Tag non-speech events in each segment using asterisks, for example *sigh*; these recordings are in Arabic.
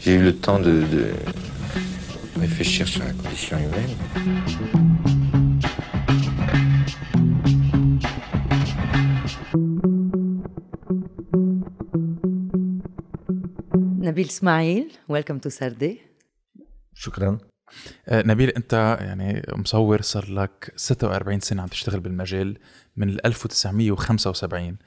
J'ai eu le temps de, de réfléchir sur la condition humaine. نبيل اسماعيل ويلكم تو سردي شكرا آه، نبيل انت يعني مصور صار لك 46 سنة عم تشتغل بالمجال من 1975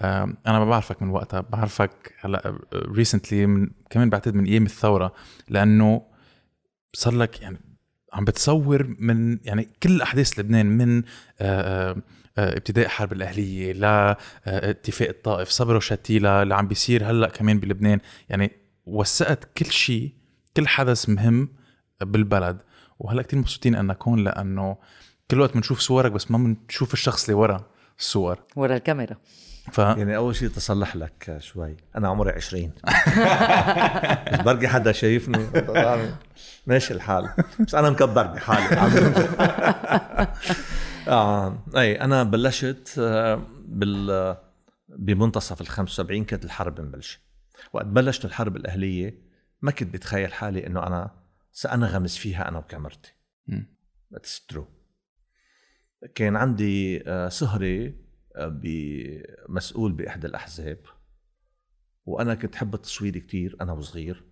آه، أنا ما بعرفك من وقتها بعرفك هلا ريسنتلي من كمان بعتقد من أيام الثورة لأنه صار لك يعني عم بتصور من يعني كل أحداث لبنان من آه، ابتداء حرب الأهلية لاتفاق الطائف صبر وشتيله اللي عم بيصير هلأ كمان بلبنان. يعني وثقت كل شيء كل حدث مهم بالبلد. وهلا كثير مبسوطين ان نكون لأنه كل وقت بنشوف صورك بس ما بنشوف الشخص اللي ورا الصور. ورا الكاميرا. ف... يعني أول شيء تصلح لك شوي. أنا عمري 20 *laughs* بس برقي حدا شايفني. ماشي الحال. بس أنا مكبر بحالي. *laughs* آه أي أنا بلشت آه، بال بمنتصف ال 75 كانت الحرب مبلشة. وقت بلشت الحرب الأهلية ما كنت بتخيل حالي إنه أنا سأنغمس فيها أنا وكاميرتي. It's true كان عندي آه، سهرة آه، مسؤول بإحدى الأحزاب وأنا كنت حب التصوير كتير أنا وصغير.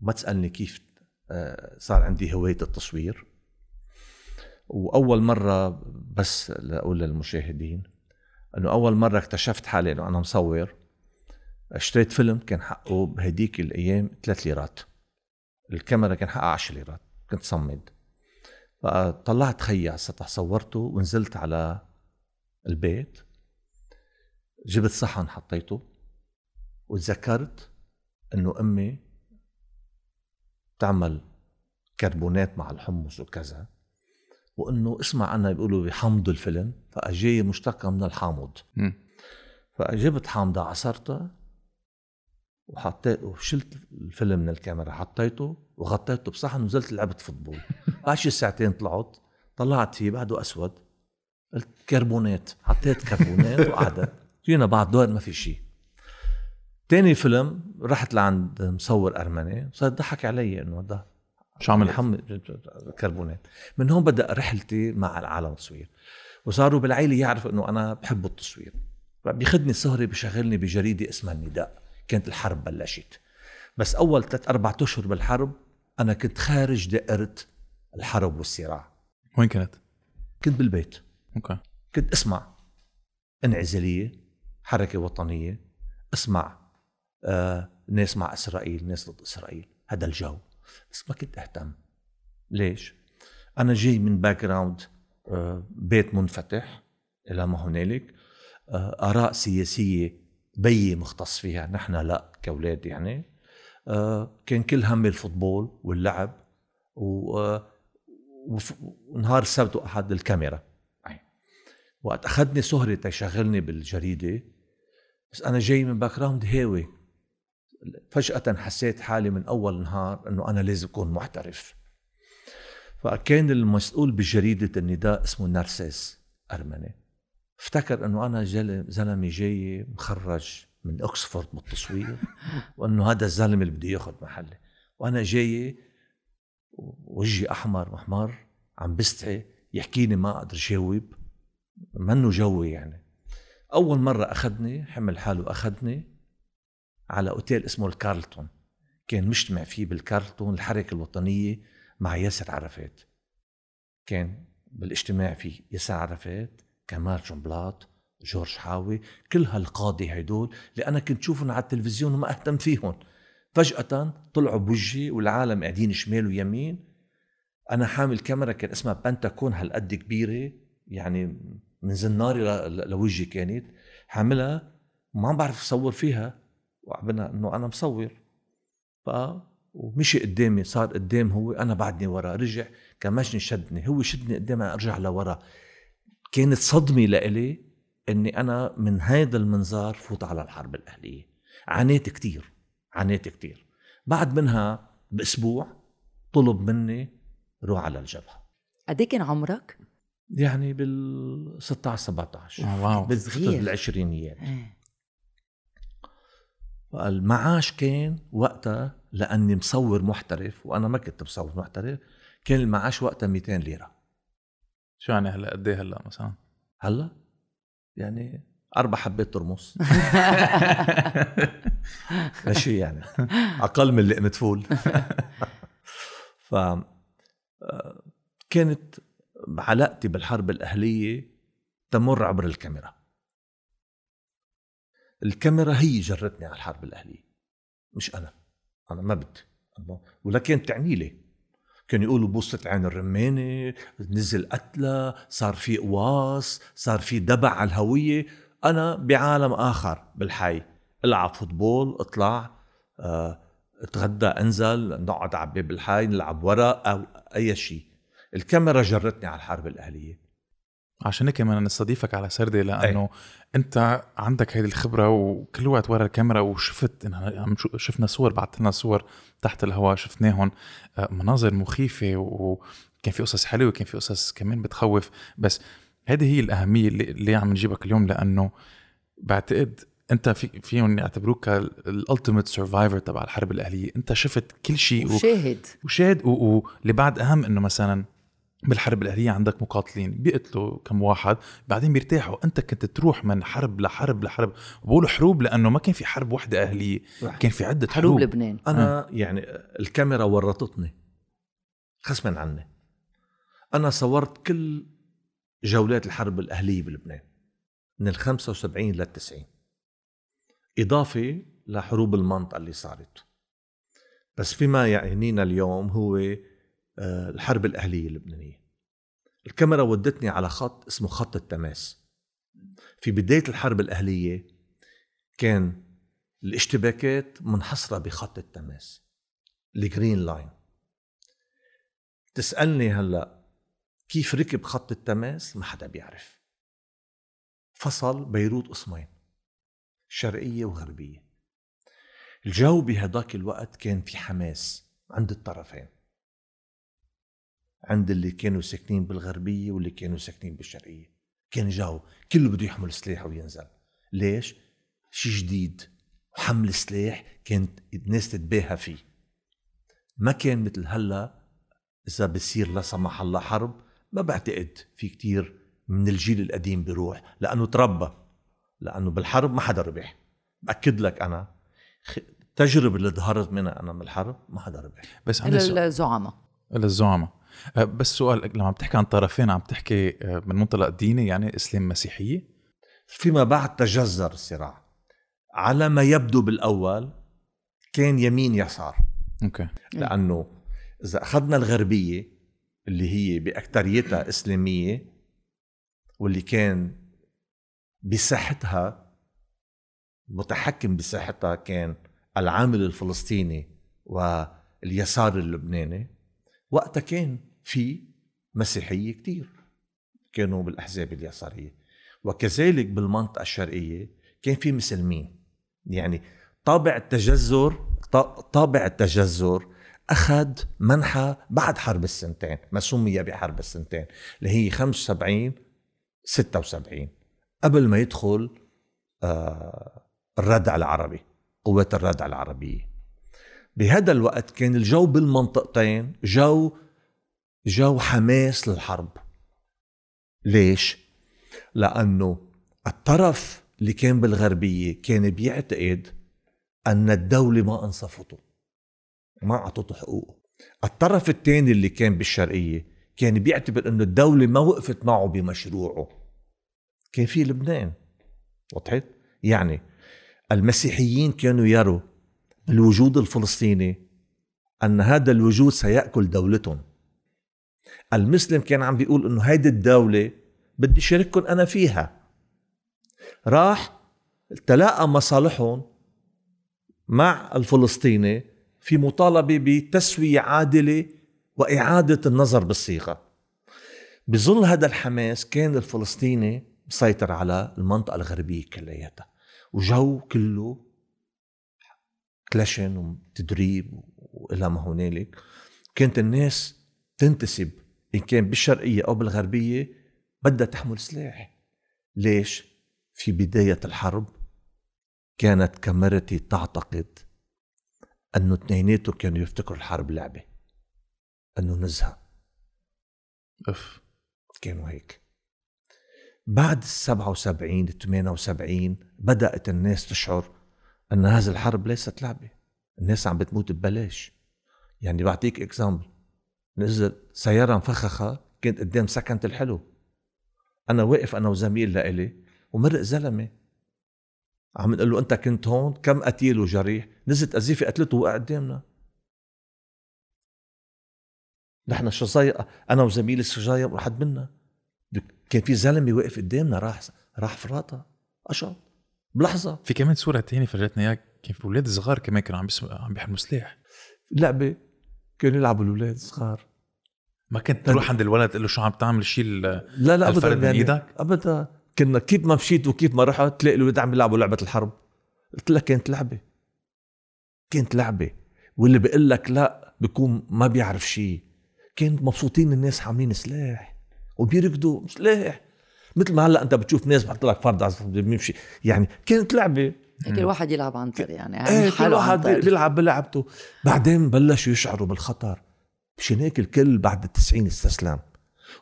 ما تسألني كيف آه، صار عندي هواية التصوير. وأول مرة بس لأقول للمشاهدين أنه أول مرة اكتشفت حالي أنه أنا مصور. اشتريت فيلم كان حقه بهديك الأيام 3 ليرات. الكاميرا كان حقها 10 ليرات كنت صمد. فطلعت خيي على السطح صورته ونزلت على البيت. جبت صحن حطيته وتذكرت إنه أمي تعمل كربونات مع الحمص وكذا وإنه اسمع أنا بيقولوا بحمض الفيلم فاجاي مشتقة من الحامض. فجبت حامضة عصرتها وحطيت وشلت الفيلم من الكاميرا حطيته وغطيته. بصحن ونزلت لعبت football. *laughs* بعد شي ساعتين طلعت طلعت فيه بعده أسود. قلت كربونات. حطيت كربونات *laughs* وقعدت. جينا بعد دور ما في شيء. تاني فيلم رحت لعند مصور أرمني. صار يضحك علي إنه ده شو عمل حط كربونات. من هون بدأ رحلتي مع العالم التصوير. وصاروا بالعيلة يعرفوا إنه أنا بحب التصوير. بياخذني سهري بشغلني بجريدة اسمها النداء. كانت الحرب بلشت. بس أول ثلاث أربع أشهر بالحرب أنا كنت خارج دائرة الحرب والصراع. وين كنت؟ كنت بالبيت. Okay. كنت أسمع انعزالية حركة وطنية أسمع آه ناس مع إسرائيل ناس ضد إسرائيل. هذا الجو. بس ما كنت أهتم. ليش؟ أنا جاي من background آه بيت منفتح إلى ما هنالك. آه آراء سياسية بيي مختص فيها. نحن لا كأولاد يعني. آه كان كل همي ال football واللعب و آه ونهار السبت وأحد الكاميرا. وقت أخذني سهري تيشغلني بالجريدة بس أنا جاي من background هاوي. فجأة حسيت حالي من أول نهار أنه أنا لازم أكون محترف. فكان المسؤول بجريدة النداء اسمه نارسيس أرمني. افتكر أنه أنا زلمة جاي مخرج من أكسفورد بالتصوير *laughs* وأنه هذا الزلمة اللي بده ياخذ محلي. وأنا جاي وجهي أحمر محمر عم بستحي يحكيني ما أقدر جاوب منه جوي يعني. أول مرة أخذني حمل حاله أخذني على أوتيل اسمه الكارلتون. كان مجتمع فيه بالكارلتون الحركة الوطنية مع ياسر عرفات. كان بالاجتماع فيه ياسر عرفات. كمال جنبلاط جورج حاوي كل هالقاضي هيدول اللي أنا كنت شوفهم على التلفزيون وما أهتم فيهم. فجأة طلعوا بوجهي والعالم قاعدين شمال ويمين. أنا حامل كاميرا كان اسمها بنتاكون هالقد كبيرة يعني من زناري لوجهي كانت. حاملها وما عم بعرف اصور فيها وعبنا إنه أنا مصور. ف ومشي قدامي صار قدام هو أنا بعدني ورا رجع كمشني شدني هو شدني قدام أرجع لورا. كانت صدمة لإلي إني أنا من هذا المنظار فوت على الحرب الأهلية. عانيت كتير عانيت كتير. بعد منها بأسبوع طلب مني روح على الجبهة. قد إيه كان عمرك؟ يعني بال 16 17 واو. بالعشرينيات. إيه. المعاش كان وقتها لأني مصور محترف وأنا ما كنت مصور محترف كان المعاش وقتها 200 ليرة. شو يعني هلا؟ قد إيه هلا مثلا؟ هلا؟ يعني أربع حبات ترمس. *laughs* ماشي يعني. أقل من لقمه فول. ف آه، كانت علاقتي بالحرب الأهلية تمر عبر الكاميرا. الكاميرا هي جرتني على الحرب الأهلية مش أنا. أنا ما بدي. ولكن تعني لي. كان يقولوا بوصة عين الرمانة نزل قتلى صار في قواص صار في دبع على الهوية. أنا بعالم آخر بالحي ألعب فوتبول أطلع آه أتغدى أنزل نقعد على باب الحي نلعب ورق أو أي شيء. الكاميرا جرتني على الحرب الأهلية. عشان هيك بدنا نستضيفك على سردي لأنه أي. أنت عندك هذه الخبرة وكل وقت ورا الكاميرا وشفت عم شفنا صور بعثت لنا صور تحت الهواء شفناهم آه، مناظر مخيفة وكان في قصص حلوة وكان في قصص كمان بتخوف. بس هذه هي الأهمية اللي, اللي عم نجيبك اليوم لأنه بعتقد أنت في فيهم يعتبروك ال ultimate survivor تبع الحرب الأهلية. أنت شفت كل شيء وشاهد. وشاهد واللي بعد أهم إنه مثلا بالحرب الأهلية عندك مقاتلين بيقتلوا كم واحد بعدين بيرتاحوا. أنت كنت تروح من حرب لحرب لحرب وبقولوا حروب لأنه ما كان في حرب وحدة أهلية كان في عدة حروب, حروب. لبنان. أنا آه. يعني الكاميرا ورطتني. غصبا عني. أنا صورت كل جولات الحرب الأهلية بلبنان من ال 75 لل 90 إضافة لحروب المنطقة اللي صارت. بس فيما يعنينا اليوم هو الحرب الأهلية اللبنانية. الكاميرا ودتني على خط اسمه خط التماس. في بداية الحرب الأهلية كان الاشتباكات منحصرة بخط التماس ال green line. تسألني هلأ كيف ركب خط التماس؟ ما حدا بيعرف. فصل بيروت قسمين شرقية وغربية. الجو بهداك الوقت كان في حماس عند الطرفين. عند اللي كانوا ساكنين بالغربية واللي كانوا ساكنين بالشرقية. كان جو كله بده يحمل سلاح وينزل. ليش؟ شيء جديد. وحمل سلاح كانت الناس تتباهى فيه. ما كان مثل هلا إذا بصير لا سمح الله حرب ما بعتقد في كتير من الجيل القديم بيروح لأنه تربى. لأنه بالحرب ما حدا ربح. بأكد لك أنا التجربة اللي ظهرت منها أنا من الحرب ما حدا ربح. بس عندي الزعماء. الزعماء. أه، بس سؤال لما عم تحكي عن طرفين عم تحكي أه، من منطلق ديني يعني إسلام مسيحية؟ فيما بعد تجذر الصراع. على ما يبدو بالأول كان يمين يسار. أوكي. لأنه إذا أخذنا الغربية اللي هي باكثريتها إسلامية واللي كان بساحتها متحكم بساحتها كان العامل الفلسطيني واليسار اللبناني. وقتها كان في مسيحية كتير. كانوا بالأحزاب اليسارية. وكذلك بالمنطقة الشرقية كان في مسلمين. يعني طابع التجذر طابع التجذر أخذ منحى بعد حرب السنتين ما سمي بحرب السنتين اللي هي 75 76 قبل ما يدخل آه، الردع العربي قوات الردع العربية. بهذا الوقت كان الجو بالمنطقتين جو جو حماس للحرب ليش؟ لأنه الطرف اللي كان بالغربية كان بيعتقد أن الدولة ما أنصفته ما أعطته حقوقه الطرف الثاني اللي كان بالشرقية كان بيعتبر أنه الدولة ما وقفت معه بمشروعه كان في لبنان وضحت؟ يعني المسيحيين كانوا يروا الوجود الفلسطيني أن هذا الوجود سيأكل دولتهم. المسلم كان عم بيقول أنه هيدي الدولة بدي شارككم أنا فيها. راح تلاقى مصالحهم مع الفلسطيني في مطالبة بتسوية عادلة وإعادة النظر بالصيغة. بظل هذا الحماس كان الفلسطيني مسيطر على المنطقة الغربية كلياتها. وجو كله كلاشن وتدريب والى ما هنالك كانت الناس تنتسب إن كان بالشرقية أو بالغربية بدها تحمل سلاح. ليش؟ في بداية الحرب كانت كاميرتي تعتقد أنه اثنيناتهم كانوا يفتكروا الحرب لعبة أنه نزهة. أف. كانوا هيك. بعد ال 77 ال 78 بدأت الناس تشعر أن هذه الحرب ليست لعبة. الناس عم بتموت ببلاش. يعني بعطيك اكزامبل نزل سيارة مفخخة كانت قدام سكنة الحلو. أنا واقف أنا وزميل لإلي ومرق زلمة. عم نقول له أنت كنت هون؟ كم قتيل وجريح؟ نزلت قذيفة قتلته وقع قدامنا. نحن الشظايا أنا وزميلي الشظايا واحد منا. كان في زلمة واقف قدامنا راح راح فراطه اشط بلحظة. في كمان صورة تانية فرجتنا إياها كان في أولاد صغار كمان كانوا عم. عم بيحملوا سلاح. لعبه كانوا يلعبوا الاولاد صغار. ما كنت تروح عند الولد تقول له شو عم تعمل شيل لا لا ابدا من إيدك؟ ابدا. كنا كيف ما مشيت وكيف ما رحت تلاقي الاولاد عم يلعبوا لعبة الحرب. قلت لك كانت لعبة. كانت لعبة. واللي بيقول لك لا بيكون ما بيعرف شيء كانت مبسوطين الناس حاملين سلاح. وبيركضوا سلاح. مثل ما هلا انت بتشوف ناس بحط لك فرد بيمشي. يعني كانت لعبة. كل واحد يلعب عنتر يعني إيه كل واحد بيلعب بلعبته. بعدين بلشوا يشعروا بالخطر. مشان هيك الكل بعد التسعين استسلم.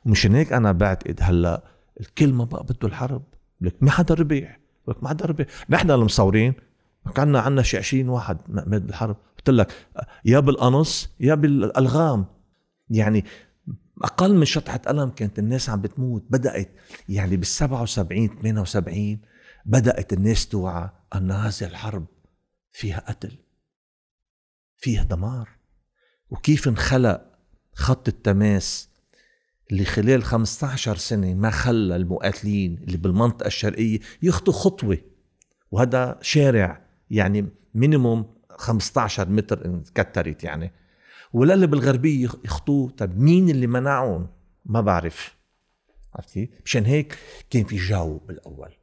ومشان هيك أنا بعتقد هلا الكل ما بقى بده الحرب. لك ما حدا ربح. لك ما حدا ربح. نحن المصورين كنا عندنا شي 20 واحد مات بالحرب. قلت لك يا بالقنص يا بالألغام. يعني أقل من شطحة قلم كانت الناس عم بتموت. بدأت يعني بال 77 78 بدأت الناس توعى ان هذه الحرب فيها قتل فيها دمار. وكيف انخلق خط التماس اللي خلال 15 سنة ما خلى المقاتلين اللي بالمنطقة الشرقية يخطوا خطوة؟ وهذا شارع يعني مينيموم 15 متر ان كترت يعني. وللي بالغربية يخطوه. طب مين اللي منعهم؟ ما بعرف. عرفتي؟ مشان هيك كان في جو بالأول.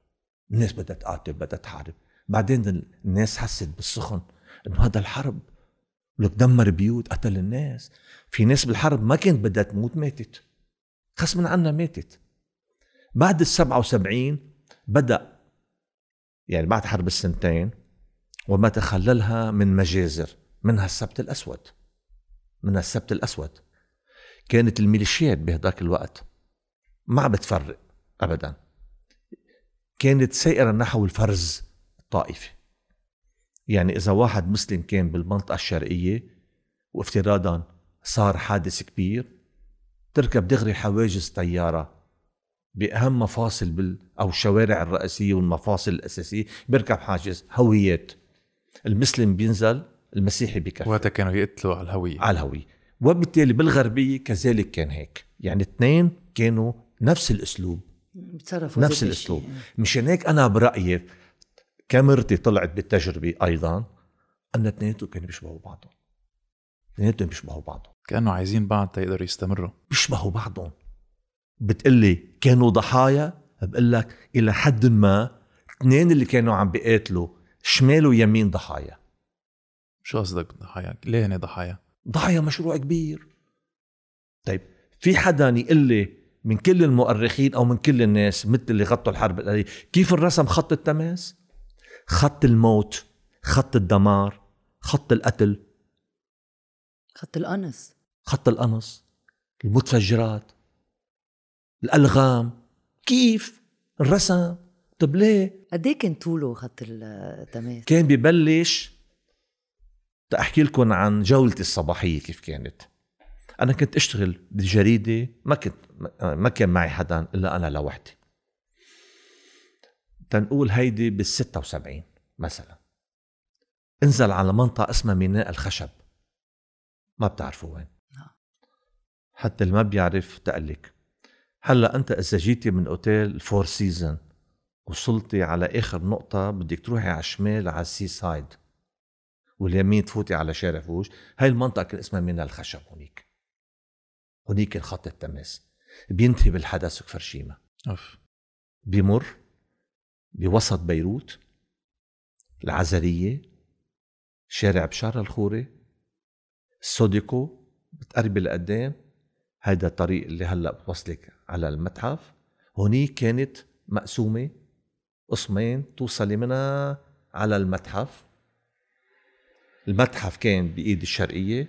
الناس بدها تقاتل بدها تحارب. بعدين الناس حست بالسخن إنه هذا الحرب. لك دمر بيوت قتل الناس. في ناس بالحرب ما كانت بدها تموت ماتت. غصبا عنا ماتت. بعد ال 77 بدأ يعني بعد حرب السنتين وما تخللها من مجازر منها السبت الأسود. من السبت الأسود. كانت الميليشيات بهذاك الوقت ما عم بتفرق أبدا. كانت سائرة نحو الفرز الطائفي. يعني إذا واحد مسلم كان بالمنطقة الشرقية وافتراضا صار حادث كبير تركب دغري حواجز طيارة بأهم مفاصل بال أو الشوارع الرئيسية والمفاصل الأساسية بيركب حاجز هويات. المسلم بينزل المسيحي بكفي وقتها كانوا يقتلوا على الهوية. على الهوية. وبالتالي بالغربية كذلك كان هيك. يعني اثنين كانوا نفس الأسلوب. بتصرفوا نفس الأسلوب. مشان هيك أنا برأيي كاميرتي طلعت بالتجربة أيضا أن اثنيناتهم كانوا بيشبهوا بعضهم. اثنيناتهم بيشبهوا بعضهم. كانوا عايزين بعض تيقدروا يستمروا. بيشبهوا بعضهم. بتقلي كانوا ضحايا؟ بقول لك إلى حد ما اثنين اللي كانوا عم بيقاتلوا شمال ويمين ضحايا. شو قصدك ضحايا؟ ليه هن ضحايا؟ ضحايا مشروع كبير. طيب في حدا يقول لي من كل المؤرخين أو من كل الناس مثل اللي غطوا الحرب الأهلية كيف الرسم خط التماس؟ خط الموت خط الدمار خط القتل. خط القنص خط القنص المتفجرات الألغام. كيف الرسم؟ طب ليه؟ قد إيه كان طوله خط التماس؟ كان ببلش أحكي لكم عن جولتي الصباحية كيف كانت. أنا كنت أشتغل بالجريده ما كنت ما كان معي حدا إلا أنا لوحدي. تنقول هيدي بال 76 مثلا. انزل على منطقة اسمها ميناء الخشب. ما بتعرفوا وين. حتى اللي ما بيعرف تقلك هلأ أنت إذا جيتي من hotel Four Seasons وصلتي على آخر نقطة بدك تروحي على الشمال على ال sea side واليمين تفوتي على شارع فوش هاي المنطقة كان اسمها مينا الخشب هونيك. هونيك الخط التماس. بينتهي بالحدث كفرشيما أوف. بيمر بوسط بيروت العزرية شارع بشار الخوري السوديكو بتقربي لقدام هيدا الطريق اللي هلأ بوصلك على المتحف. هونيك كانت مقسومة قسمين توصلي منها على المتحف. المتحف كان بإيد الشرقية.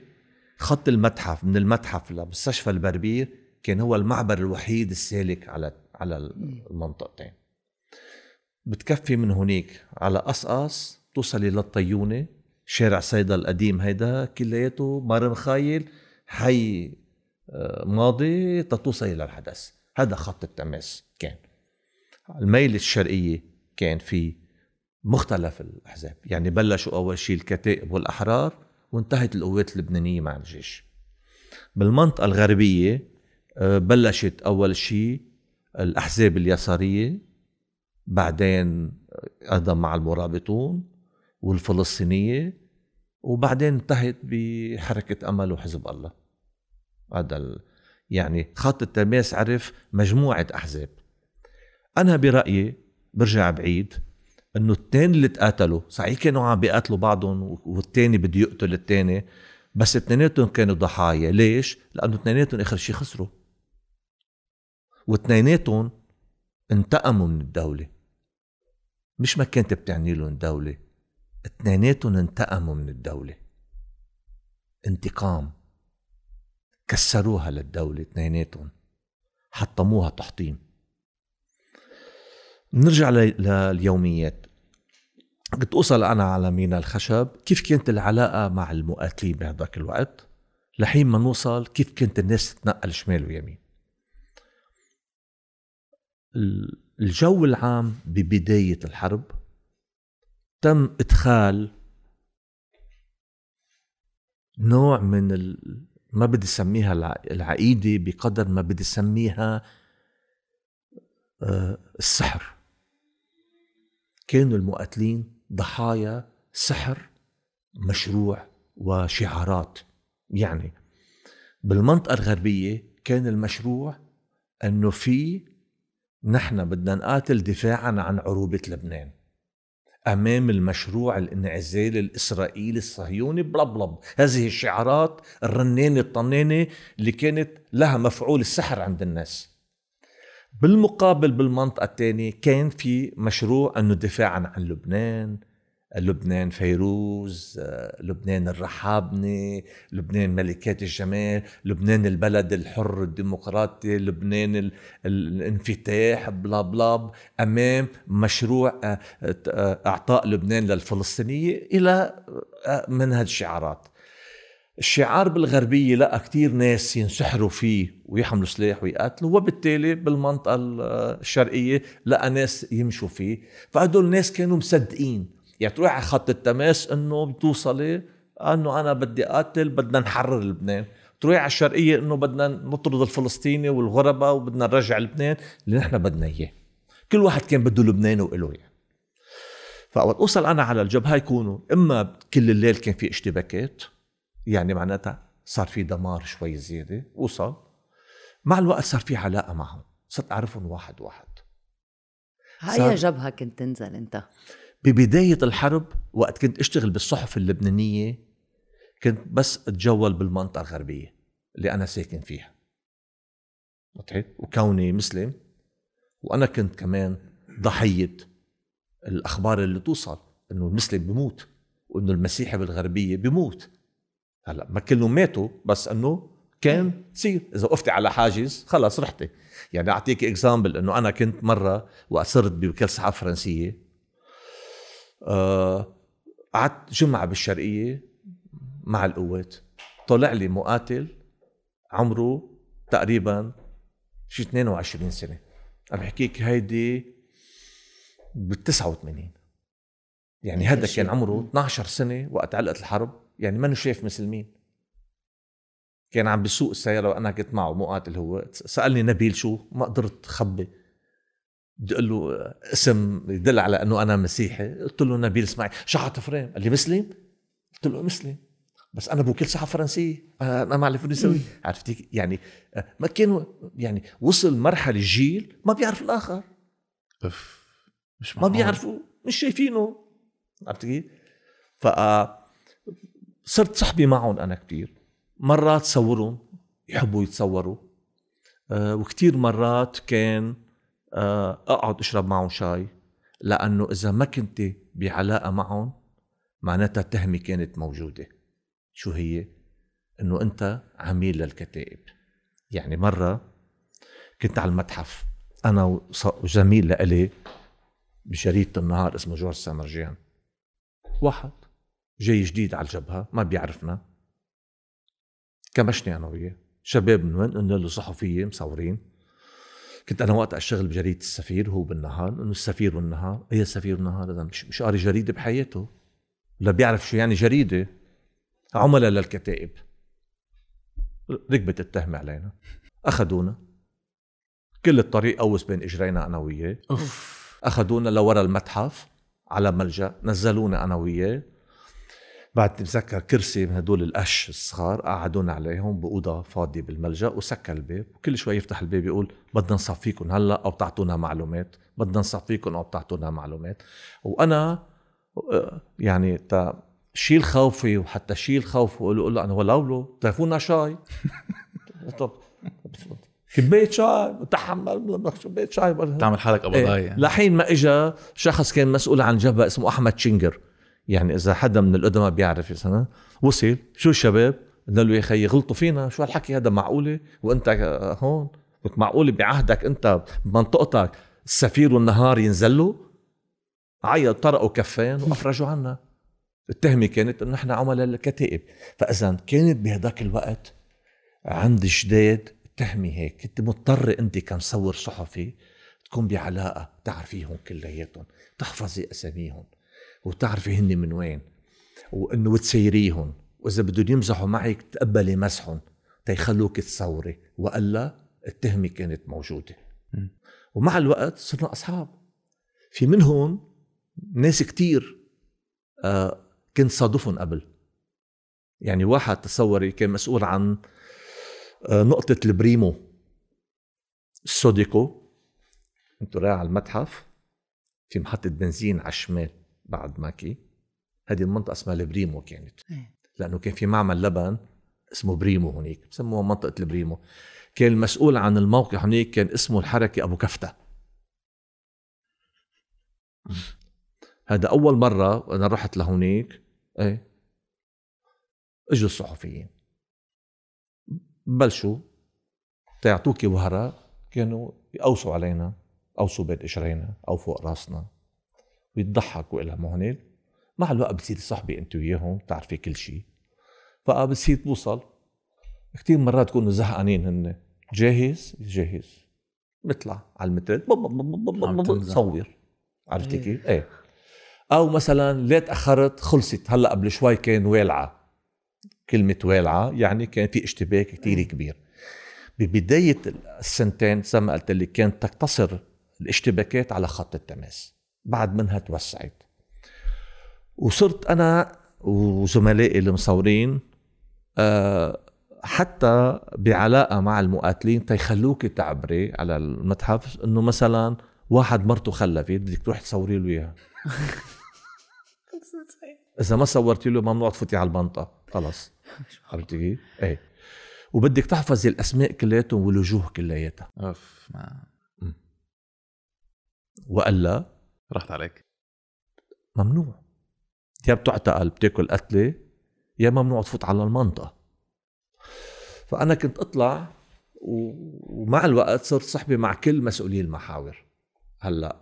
خط المتحف من المتحف لمستشفى البربير كان هو المعبر الوحيد السالك على على المنطقتين. بتكفي من هناك على قصقص توصلي للطيونة. شارع صيدا القديم هيدا كلياته مرن خايل حي آه، ماضي تتوصلي للحدث. هذا خط التماس كان. الميل الشرقية كان في مختلف الأحزاب. يعني بلشوا أول شيء الكتائب والأحرار وانتهت القوات اللبنانية مع الجيش. بالمنطقة الغربية آه، بلشت أول شيء الأحزاب اليسارية بعدين أيضا مع المرابطون والفلسطينية وبعدين انتهت بحركة أمل وحزب الله. هذا. يعني خط التماس عرف مجموعة أحزاب. أنا برأيي برجع بعيد إنه التاني اللي تقاتلوا صحيح كانوا عم بيقاتلوا بعضهم والتاني بده يقتل التاني بس اثنيناتهم كانوا ضحايا. ليش؟ لأنه اثنيناتهم آخر شيء خسروا. واثنيناتهم انتقموا من الدولة. مش ما كانت بتعني لهم دولة اثنيناتهم انتقموا من الدولة. انتقام. كسروها للدولة اثنيناتهم. حطموها تحطيم. نرجع لليوميات. كنت أوصل أنا على مينا الخشب كيف كانت العلاقة مع المقاتلين بهذاك الوقت؟ لحين ما نوصل كيف كانت الناس تتنقل شمال ويمين؟ الجو العام ببداية الحرب تم إدخال نوع من ال... ما بدي سميها العقيدة بقدر ما بدي سميها آه، السحر. كانوا المقاتلين ضحايا سحر مشروع وشعارات. يعني بالمنطقة الغربية كان المشروع إنه في نحن بدنا نقاتل دفاعا عن عروبة لبنان. أمام المشروع الانعزالي الإسرائيلي الصهيوني بلا. هذه الشعارات الرنانة الطنانة اللي كانت لها مفعول السحر عند الناس. بالمقابل بالمنطقة الثانية كان في مشروع إنه دفاعا عن لبنان. لبنان فيروز آه، لبنان الرحابنة لبنان ملكات الجمال لبنان البلد الحر الديمقراطي لبنان الانفتاح بلا بلا أمام مشروع آه، آه، إعطاء لبنان للفلسطينية إلى من هالشعارات الشعار بالغربية لقى كتير ناس ينسحروا فيه ويحملوا سلاح ويقاتلوا وبالتالي بالمنطقة الشرقية لقى ناس يمشوا فيه. فهدول الناس كانوا مصدقين. يعني تروح على خط التماس إنه بتوصلي إنه أنا بدي قاتل بدنا نحرر لبنان. تروح على الشرقية إنه بدنا نطرد الفلسطيني والغرباء وبدنا نرجع لبنان اللي نحن بدنا إياه. كل واحد كان بده لبنان وإله يعني. فوقت أوصل أنا على الجبهة يكونوا إما كل الليل كان في اشتباكات يعني معناتها صار في دمار شوي زيادة اوصل مع الوقت صار في علاقة معهم صرت أعرفهم واحد واحد. هاي جبهه كنت تنزل أنت. ببداية الحرب وقت كنت أشتغل بالصحف اللبنانية كنت بس أتجول بالمنطقة الغربية اللي أنا ساكن فيها. وكوني مسلم وأنا كنت كمان ضحية الأخبار اللي توصل إنه المسلم بموت وإنه المسيحي بالغربية بموت. هلا ما كلهم ماتوا بس إنه كان تصير. إذا وقفتي على حاجز خلص رحتي. يعني أعطيك إكزامبل إنه أنا كنت صرت بوكالة صحافة فرنسية. آه، قعدت جمعة بالشرقية مع القوات. طلع لي مقاتل عمره تقريبا شي 22 سنة. عم بحكيك هيدي بال 89 يعني هذا كان عمره 12 سنة وقت علقت الحرب. يعني ما شايف مثل مين؟ كان عم بيسوق السيارة وأنا كنت معه مقاتل هو. سألني نبيل شو؟ ما قدرت خبي بدي أقول له اسم يدل على إنه أنا مسيحي. قلت له نبيل اسماعيل شحط فريم قال لي مسلم؟ قلت له مسلم. بس أنا بوكيل صحه فرنسيه أنا ما *laughs* عرفت أسوي. عرفتي يعني ما كانوا يعني وصل مرحلة جيل ما بيعرف الآخر. أف مش ما بيعرفوا مش شايفينه. عرفت كيف؟ ف صرت صحبي معهم أنا كثير مرات صورهم يحبوا يتصوروا. أه وكثير مرات كان آه، أقعد أشرب معهم شاي لأنه إذا ما كنت بعلاقة معهم معناتها التهمة كانت موجودة. شو هي؟ إنه أنت عميل للكتائب. يعني مرة كنت على المتحف أنا وزميل لإلي بشريطة النهار اسمه جورج سامرجيان. واحد. جاي جديد على الجبهة ما بيعرفنا. كمشني أنا وياه. شباب من وين؟ قلنا له صحفية مصورين. كنت أنا وقت أشتغل بجريدة السفير هو بالنهار إنه السفير بالنهار أي السفير بالنهار هذا مش مش قاري جريدة بحياته. لا بيعرف شو يعني جريدة. عملاء للكتائب. ركبت التهمة علينا. أخذونا. كل الطريق قوس بين إجرينا أنا وياه. أخذونا لورا المتحف على ملجأ. نزلونا أنا وياه. بعد بتذكر كرسي من هدول القش الصغار قعدونا عليهم بأوضة فاضية بالملجأ وسكر الباب. وكل شوي يفتح الباب يقول بدنا نصفيكم هلأ أو بتعطونا معلومات. بدنا نصفيكم أو بتعطونا معلومات. وأنا يعني تا شيل خوفي وحتى شيل خوفي وأقول له أنا ولو تعرفونا شاي؟ *laughs* طب كبايه شاي بتحمل كبايه شاي. تعمل حالك قبضاي إيه. لحين ما اجى شخص كان مسؤول عن جبهة اسمه أحمد شنجر. يعني إذا حدا من القدماء بيعرف سنة وصل شو الشباب؟ قلنا له يا خيي غلطوا فينا شو هالحكي هذا معقولة؟ وأنت هون؟ قلت معقولة بعهدك أنت بمنطقتك السفير والنهار ينزلوا؟ عيط طرقوا كفين وأفرجوا عنا. التهمة كانت إنه نحن عملاء الكتائب. فإذا كانت بهذاك الوقت عند جداد تهمي هيك. كنت مضطر أنت كمصور صحفي تكون بعلاقة تعرفيهم كلياتهم تحفظي أساميهم. وتعرفي هن من وين. وإنه تسيريهم وإذا بدهم يمزحوا معك تقبلي مزحهم تيخلوك تصوري. وإلا التهمة كانت موجودة. ومع الوقت صرنا أصحاب. في منهم ناس كتير آه كنت صادفهم قبل. يعني واحد تصوري كان مسؤول عن آه، نقطة البريمو. السوديكو أنتو رايح على المتحف. في محطة بنزين على الشمال. بعد ماكي هذه المنطقة اسمها البريمو كانت. إيه. لأنه كان في معمل لبن اسمه بريمو هنيك بسموها منطقة البريمو. كان المسؤول عن الموقع هنيك كان اسمه الحركة أبو كفتة. هذا أول مرة أنا رحت لهونيك إيه. اجوا الصحفيين. بلشوا. تيعطوكي وهرة. كانوا يقوصوا علينا قوصوا بين إجرينا أو فوق رأسنا. ويضحكوا إلها. مهند مع الوقت بتصير صاحبي أنت وياهم بتعرفي كل شيء فبصير توصل. كثير مرات تكونوا زهقانين هن. جاهز؟ جاهز. بيطلع على المتر صور. عرفتي إيه. كيف؟ إيه. أو مثلا ليه تاخرت خلصت. هلأ قبل شوي كان والعه كلمة والعة يعني كان في اشتباك كتير كبير. ببداية السنتين زي ما قلت لك كانت تقتصر الاشتباكات على خط التماس. بعد منها توسعت. وصرت أنا وزملائي المصورين آه، حتى بعلاقة مع المقاتلين تيخلوك تعبري على المتحف إنه مثلا واحد مرته خلفت بدك تروح تصوري له إياها. *laughs* إذا ما صورتي له ممنوع تفوتي على المنطقة خلص. عرفتي كيف؟ إيه. وبدك تحفظي الأسماء كلياتهم والوجوه كلياتها. أوف ما. وإلا رحت عليك. ممنوع. يا بتعتقل بتاكل قتلة يا ممنوع تفوت على المنطقة. فأنا كنت أطلع ومع الوقت صرت صحبي مع كل مسؤولي المحاور. هلأ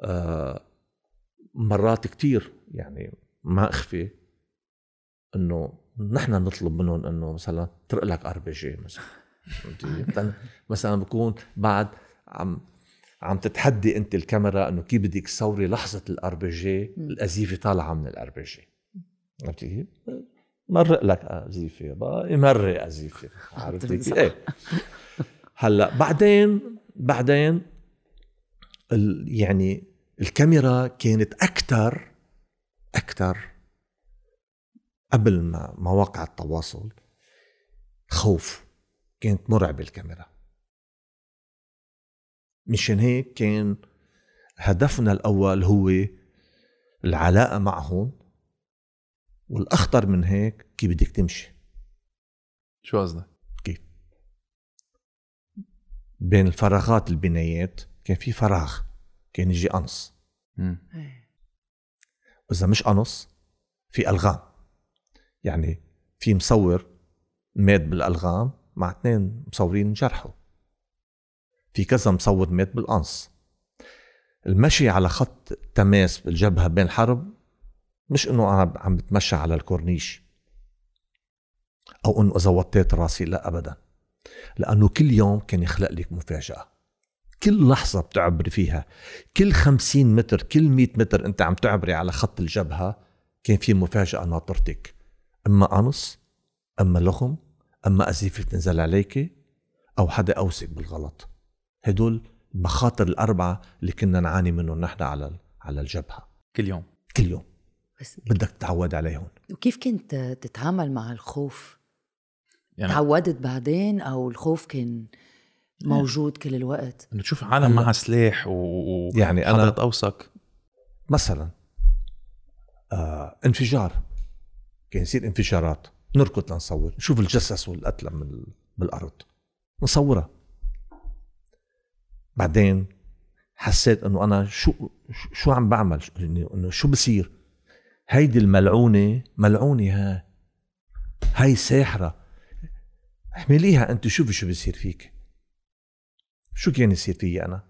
آه مرات كتير يعني ما أخفي إنه نحن نطلب منهم إنه مثلا تمرق لك ار بي جي مثلا. *laughs* مثلا بكون بعد عم عم تتحدي انت الكاميرا انه كيف بدك تصوري لحظة الار بي جي القذيفة طالعة من الار بي جي عرفتي كيف؟ مرق لك بقى يمرق قذيفة. *laughs* عرفتي كيف؟ إيه هلأ بعدين بعدين يعني الكاميرا كانت أكثر أكثر قبل ما مواقع التواصل خوف كانت مرعبة الكاميرا. مشان هيك كان هدفنا الأول هو العلاقة معهم والأخطر من هيك كيف بدك تمشي شو قصدك؟ كيف؟ بين الفراغات البنايات كان في فراغ كان يجي قنص. واذا مش قنص في ألغام يعني في مصور مات بالألغام مع اثنين مصورين انجرحوا في كذا مصور مات بالقنص المشي على خط تماس بالجبهة بين حرب مش إنه أنا عم بتمشى على الكورنيش أو إنه إذا وطيت راسي لا ابدا. لأنه كل يوم كان يخلق لك مفاجأة. كل لحظة بتعبري فيها كل خمسين متر كل مئة متر أنت عم تعبري على خط الجبهة كان في مفاجأة ناطرتك. أما قنص أما لخم أما أزيفة تنزل عليك أو حدا أوسك بالغلط. هدول المخاطر الأربعة اللي كنا نعاني منهم نحن على على الجبهة. كل يوم. كل يوم. بس بدك تتعود عليهم. وكيف كنت تتعامل مع الخوف؟ يعني تعودت بعدين أو الخوف كان موجود كل الوقت؟ إنه تشوف عالم. معها سلاح و, و... يعني أنا- حضرت اوسك مثلا آه انفجار. كان يصير انفجارات. نركض لنصور. نشوف الجثث والقتلى من ال- بالأرض. نصورها. بعدين حسيت إنه أنا شو شو عم بعمل؟ إنه شو بصير؟ هيدي الملعونة ملعونة ها. هاي ساحرة. احمليها أنت شوفي شو بصير فيك؟ شو كان يصير فيي أنا؟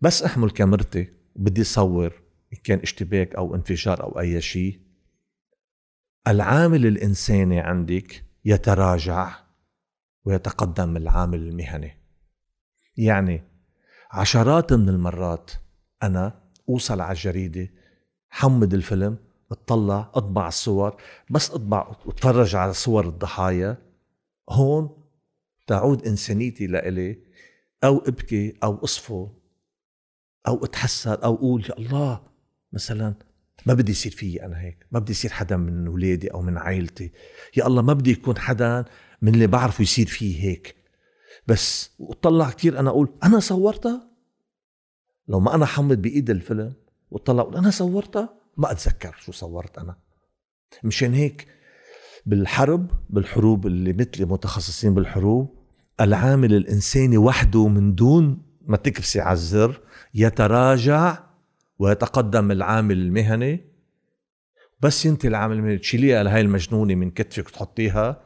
بس أحمل كاميرتي بدي صور كان اشتباك أو انفجار أو أي شيء العامل الإنساني عندك يتراجع ويتقدم العامل المهني. يعني عشرات من المرات أنا أوصل على الجريدة حمد الفيلم أطلع أطبع الصور بس أطبع وأتفرج على صور الضحايا. هون تعود إنسانيتي لإلي أو أبكي أو أصفو أو أتحسر أو أقول يا الله مثلا ما بدي يصير فيي أنا هيك ما بدي يصير حدا من اولادي أو من عائلتي يا الله ما بدي يكون حدا من اللي بعرفه يصير فيه هيك. بس وطلع كتير أنا أقول أنا صورتها؟ لو ما أنا حمد بايد الفيلم وطلع أقول أنا صورتها؟ ما أتذكر شو صورت أنا. مشان هيك بالحرب بالحروب اللي مثلي متخصصين بالحروب العامل الإنساني وحده من دون ما تكبسي على الزر يتراجع ويتقدم العامل المهني. بس أنت العامل المهني تشيليها لهي المجنونة من كتفك وتحطيها.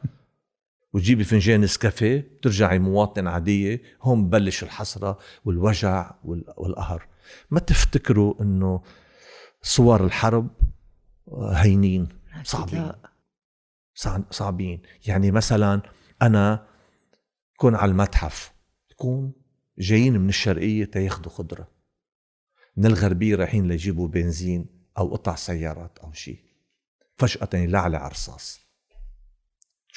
وتجيبي فنجان نسكافيه بترجعي مواطنة عادية هون ببلش الحسرة والوجع وال- والقهر. ما تفتكروا إنه صور الحرب هينين صعبين. صعبين. يعني مثلا أنا كون على المتحف تكون جايين من الشرقية تياخدوا خضرة. من الغربية رايحين ليجيبوا بنزين أو قطع سيارات أو شيء فجأة يلعلع رصاص.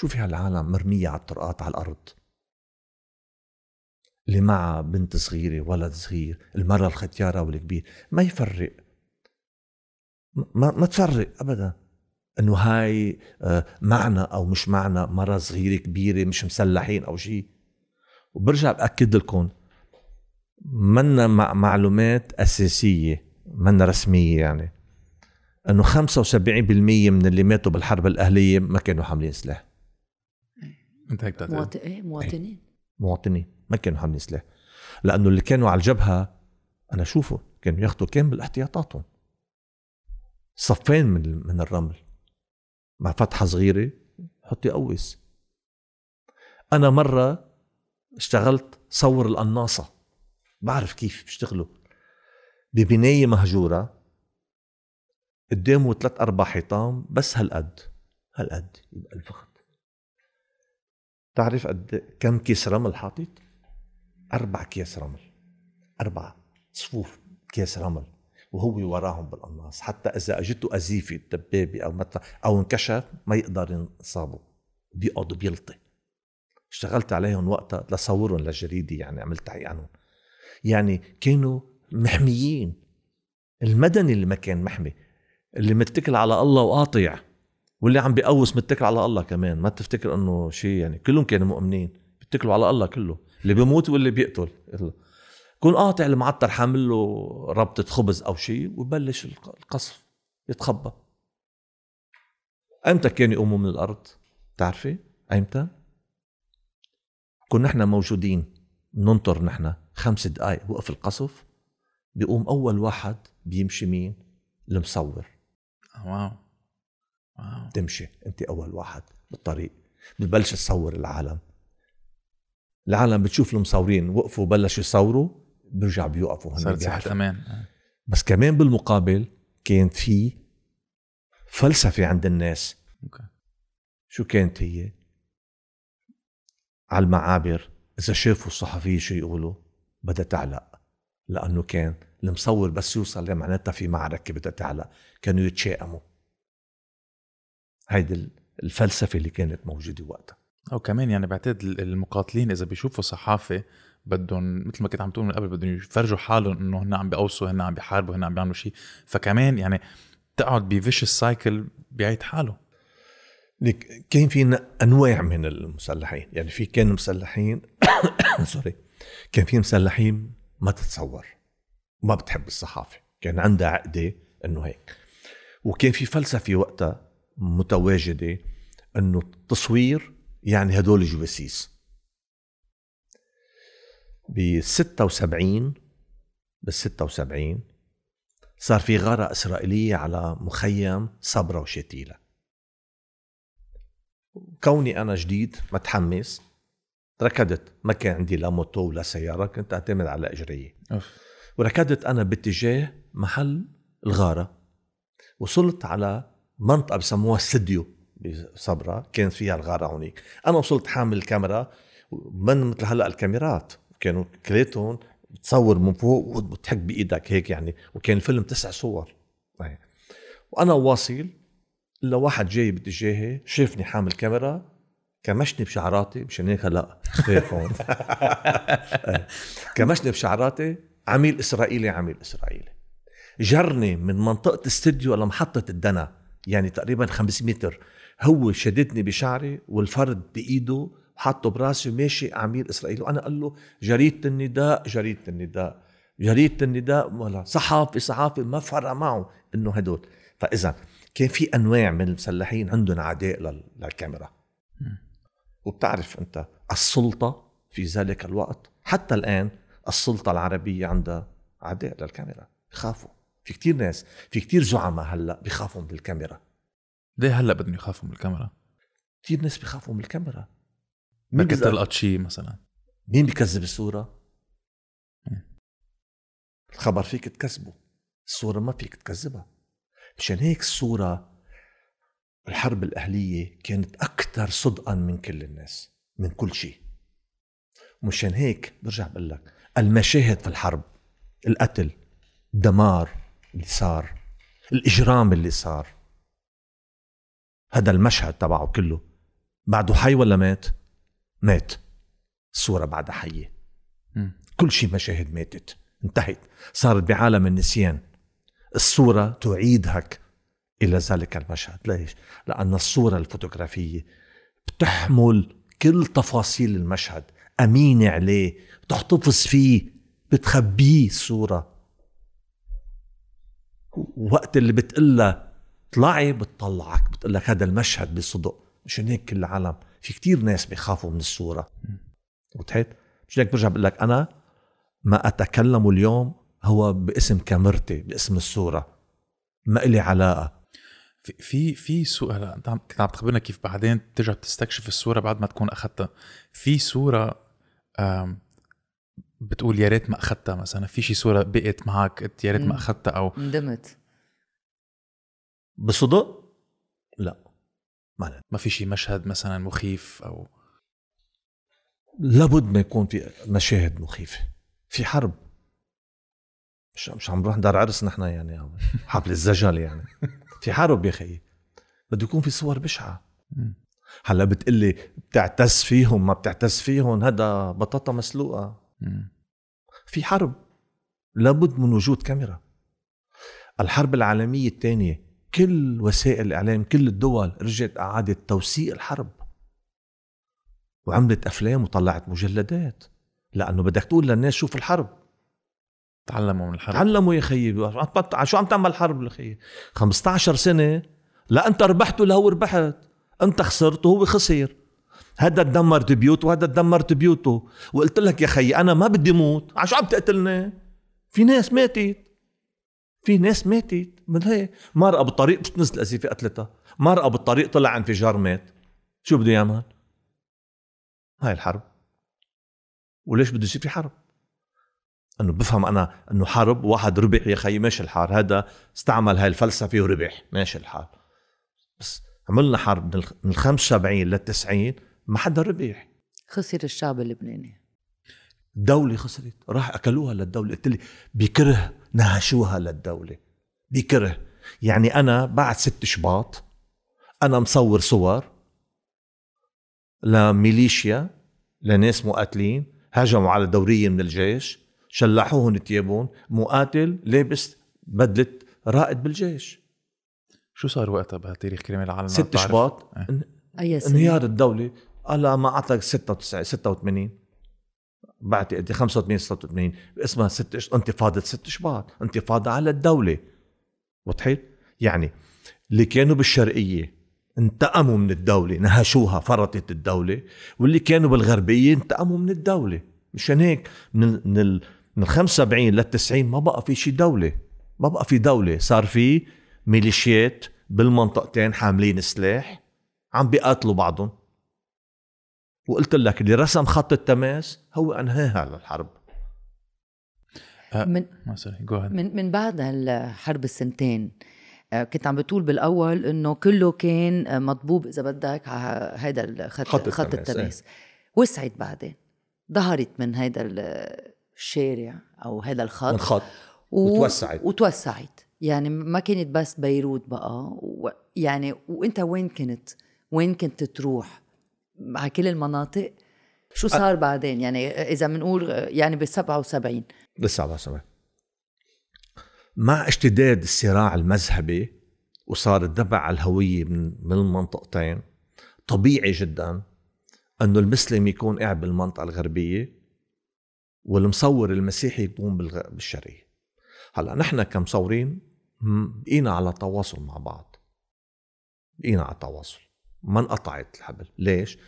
شوفي هالعالم مرمية على الطرقات على الأرض؟ اللي معها بنت صغيرة ولد صغير المرأة الختيارة والكبير ما يفرق. ما ما تفرق ابدا. إنه هاي آه، معنا أو مش معنا مرة صغيرة كبيرة مش مسلحين أو شيء وبرجع بأكد لكم منا مع معلومات أساسية منا رسمية يعني. إنه 75% من اللي ماتوا بالحرب الأهلية ما كانوا حاملين سلاح. انت هيك بتعتقد مواطن إيه مواطنين. مواطنين. ما كانوا حاملين سلاح لأنه اللي كانوا على الجبهة أنا شوفوا كانوا ياخذوا كامل احتياطاتهم صفين من من الرمل. مع فتحة صغيرة حط يقوس أنا مرة اشتغلت صور القناصة. بعرف كيف بيشتغلوا. ببناية مهجورة. قدامه ثلاث أربع حيطان بس هالقد. هالقد يبقى الفتحة تعرف قد كم كيس رمل حاطط؟ أربع كيس رمل. أربعة صفوف كيس رمل وهو وراهم بالقناص حتى إذا أجته قذيفة دبابة أو متى أو انكشف ما يقدر ينصابه. بيقعد بيلطي. اشتغلت عليهم وقتها لصورهم للجريدة يعني عملت عنهم. يعني كانوا محميين. المدني اللي ما كان محمي اللي متكل على الله وقاطع. واللي عم بيقوس متكل على الله كمان. ما تفتكر إنه شيء يعني كلهم كانوا مؤمنين بيتكلوا على الله كله. اللي بيموت واللي بيقتل. كون قاطع المعطر حامل له ربطة خبز أو شيء وبلش الق- القصف يتخبى. أيمتى كانوا يقوموا من الأرض؟ تعرفي أيمتى كنا نحن موجودين ننطر نحن خمس دقائق وقف القصف بيقوم أول واحد بيمشي مين؟ المصور. Wow. Wow. تمشي انت اول واحد بالطريق بتبلش تصور العالم. العالم بتشوف المصورين وقفوا بلشوا يصوروا بيرجع بيوقفوا هن صارت. ساحه أمان. بس كمان بالمقابل كان في فلسفة عند الناس. okay. شو كانت هي؟ على المعابر إذا شافوا الصحفية شو يقولوا؟ بدها تعلق لأنه كان المصور بس يوصل معناتها في معركة بدها تعلق كانوا يتشائموا. هيدي الفلسفة اللي كانت موجودة وقتها. أو كمان يعني بعتقد ال- المقاتلين إذا بيشوفوا صحافة بدهم مثل ما كنت عم تقول من قبل بدهم يفرجوا حالهم إنه هن عم بيقوصوا هن عم بيحاربوا هن عم بيعملوا شيء. فكمان يعني تقعد بفيش ال cycle بيعيد حاله. لك كان في أنواع من المسلحين. يعني في كان مسلحين *coughs* سوري كان في مسلحين ما تتصور ما بتحب الصحافة. كان عندها عقدة إنه هيك. وكان في فلسفة وقتها متواجدة إنه التصوير يعني هدول جواسيس ب 76 بال 76 صار في غارة إسرائيلية على مخيم صبرا وشتيلة. كوني أنا جديد متحمس ركضت ما كان عندي لا موتو ولا سيارة كنت أعتمد على إجرية أوف. وركضت أنا باتجاه محل الغارة. وصلت على منطقة بسموها استديو بصبرا كان فيها الغارة هونيك. أنا وصلت حامل الكاميرا من مثل هلأ الكاميرات كانوا كليتهم تصور من فوق وتحك بإيدك هيك يعني وكان الفيلم تسع صور. وأنا واصل إلا واحد جاي باتجاهي شافني حامل كاميرا كمشني بشعراتي مشان هيك هلأ هون. *laughs* كمشني بشعراتي عميل إسرائيلي عميل إسرائيلي. جرني من منطقة استديو لمحطة الدنا. يعني تقريبا 500 متر. هو شددني بشعري والفرد بإيده حاطه براسي وماشي عميل إسرائيلي. وأنا قال له جريدة النداء جريدة النداء جريدة النداء. ولا صحافي صحافي ما فرق معه إنه هدول. فإذا كان في أنواع من المسلحين عندهم عداء لل- للكاميرا. وبتعرف أنت السلطة في ذلك الوقت حتى الآن السلطة العربية عندها عداء للكاميرا. بخافوا. في كتير ناس في كتير زعماء هلأ بخافوا من الكاميرا. ليه هلأ بدهم يخافوا من الكاميرا؟ كتير ناس بخافوا من الكاميرا. ما تلقط شيء مثلا. مين بيكذب الصورة؟ الخبر فيك تكذبه الصورة ما فيك تكذبها. مشان هيك الصورة الحرب الأهلية كانت أكثر صدقا من كل الناس من كل شيء. مشان هيك برجع بقول لك المشاهد في الحرب القتل الدمار اللي صار الإجرام اللي صار. هذا المشهد تبعه كله. بعده حي ولا مات؟ مات. الصورة بعدها حية. كل شيء مشاهد ماتت. انتهت. صارت بعالم النسيان. الصورة تعيدك إلى ذلك المشهد. ليش؟ لأن الصورة الفوتوغرافية بتحمل كل تفاصيل المشهد. أمينة عليه. بتحتفظ فيه. بتخبيه الصورة. وقت اللي بتقلها طلعي بتطلعك بتقلك هذا المشهد بصدق. مشان هيك كل العالم في كتير ناس بيخافوا من الصورة. وتحت مش هيك برجع بقول لك أنا ما أتكلم اليوم هو باسم كاميرتي باسم الصورة. ما إلي علاقة. في في في هلا انت كنت عم تخبرنا كيف بعدين ترجع تستكشف الصورة بعد ما تكون أخذتها. في صورة آم، بتقول يا ريت ما اخذتها مثلا في شي صورة بقت معك يا ريت ما. اخذتها أو ندمت بصدق لا ما لا. ما في شي مشهد مثلا مخيف أو لابد ما يكون في مشاهد مخيفة في حرب مش مش عم نروح دار عرس نحن يعني حفل الزجل يعني في حرب يا خيي بده يكون في صور بشعة. هلأ بتقلي بتعتز فيهم ما بتعتز فيهم هذا بطاطا مسلوقة. في حرب. لابد من وجود كاميرا. الحرب العالمية الثانية كل وسائل الإعلام كل الدول رجعت أعادت توثيق الحرب. وعملت أفلام وطلعت مجلدات. لأنه بدك تقول للناس شوف الحرب. تعلموا من الحرب. تعلموا يا خيي. شو عم تعمل حرب يا خيي؟ 15 سنة. لا أنت ربحت ولا هو ربحت. أنت خسرت وهو خسر. هذا تدمرت بيوته وهذا تدمرت بيوته. وقلت لك يا خيي أنا ما بدي موت. عشان عم تقتلني؟ في ناس ماتت. في ناس ماتت. من هيك؟ مرأة بالطريق مش نزل أزيفة قتلتها. مرأة بالطريق طلع انفجار مات. شو بده يعمل؟ هاي الحرب. وليش بده يصير في حرب؟ إنه بفهم أنا إنه حرب واحد ربح يا خيي ماشي الحال. هذا استعمل هاي الفلسفة وربح ماشي الحال. بس عملنا حرب من ال 75 لل 90 ما حدا ربح خسر الشعب اللبناني. الدولة خسرت. راح أكلوها للدولة. قلت لي بكره نهشوها للدولة. بكره. يعني أنا بعد ست شباط أنا مصور صور لميليشيا لناس مقاتلين هجموا على دورية من الجيش شلحوهم تيابون مقاتل لابس بدلة رائد بالجيش. شو صار وقتها بتاريخ كريم العالم؟ ست شباط. إيه. سنه انهيار الدولة. قال ما أعطاك 96 86 بعد قد 85 86 اسمها ست ش... انتفاضة ست شباط انتفاضة على الدولة. وضحت؟ يعني اللي كانوا بالشرقية انتقموا من الدولة نهشوها فرطت الدولة. واللي كانوا بالغربية انتقموا من الدولة. مشان هيك من من ال من 75 لل 90 ما بقى في شي دولة. ما بقى في دولة. صار في ميليشيات بالمنطقتين حاملين سلاح. عم بيقاتلوا بعضهم. وقلت لك اللي رسم خط التماس هو انهاها للحرب من ما سوري جو من من بعد هالحرب السنتين آه، كنت عم بتقول بالأول إنه كله كان آه، مطبوب إذا بدك على هذا الخط خط خط التماس، التماس. وسعت بعدين ظهرت من هذا الشارع أو هذا الخط. انخط و- وتوسعت. وتوسعت. يعني ما كانت بس بيروت بقى و... يعني وإنت وين كنت؟ وين كنت تروح؟ على كل المناطق. شو صار بعدين؟ يعني إذا بنقول يعني بال 77 لسه على سنة مع اشتداد الصراع المذهبي وصار الدبع على الهوية من من المنطقتين طبيعي جدا إنه المسلم يكون قاعد بالمنطقة الغربية والمصور المسيحي يكون بالشرقية. هلأ نحن كمصورين بقينا على تواصل مع بعض. بقينا على تواصل. ما انقطعت الحبل. ليش؟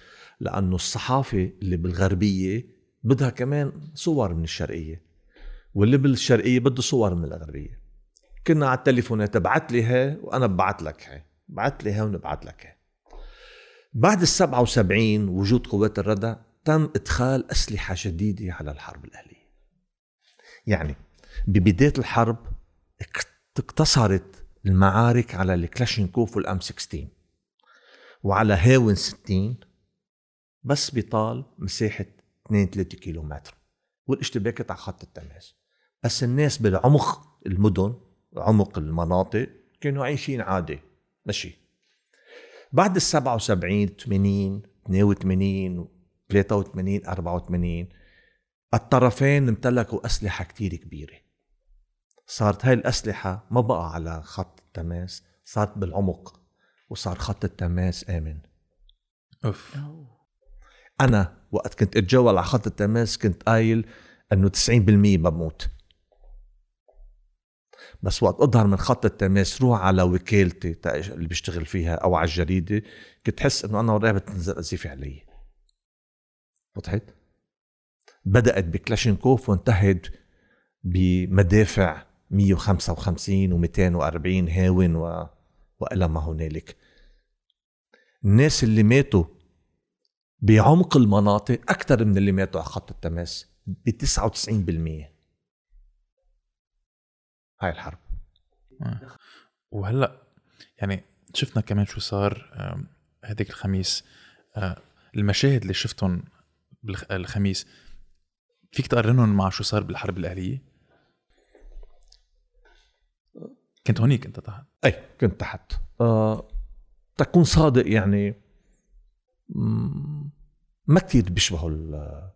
لأنه الصحافة اللي بالغربية بدها كمان صور من الشرقية واللي بالشرقية بده صور من الغربية. كنا على التليفونات ابعت لي هي وأنا ببعت لك هي بعت لي هي ونبعت لك هي بعد ال 77 وجود قوات الردع تم إدخال أسلحة جديدة على الحرب الأهلية. يعني ببداية الحرب اقتصرت المعارك على الكلاشينكوف والأم 16 وعلى هاون 60 بس بيطال مساحة 2 3 كيلو متر والاشتباكات على خط التماس. بس الناس بالعمق المدن عمق المناطق كانوا عايشين عادي. ماشي. بعد ال 77 80 82 83 84 الطرفين امتلكوا أسلحة كتير كبيرة. صارت هاي الأسلحة ما بقى على خط التماس صارت بالعمق. وصار خط التماس آمن. أوف. أنا وقت كنت أتجول على خط التماس كنت قايل أنه 90% بموت. بس وقت أظهر من خط التماس روح على وكالتي اللي بشتغل فيها أو على الجريدة كنت حس أنه أنا ورايا بتنزل أزيفي علي. وضحت؟ بدأت بكلاشينكوف وانتهت بمدافع 155 و240 هاون و... وإلى ما هنالك. الناس اللي ماتوا بعمق المناطق أكثر من اللي ماتوا على خط التماس ب 99% هاي الحرب. وهلأ يعني شفنا كمان شو صار آم، هديك الخميس. آه، المشاهد اللي شفتهم بالخميس فيك تقارنهم مع شو صار بالحرب الأهلية؟ كنت هونيك أنت تحت. أي كنت تحت. آه تكون صادق يعني ما كتير بيشبهوا آه،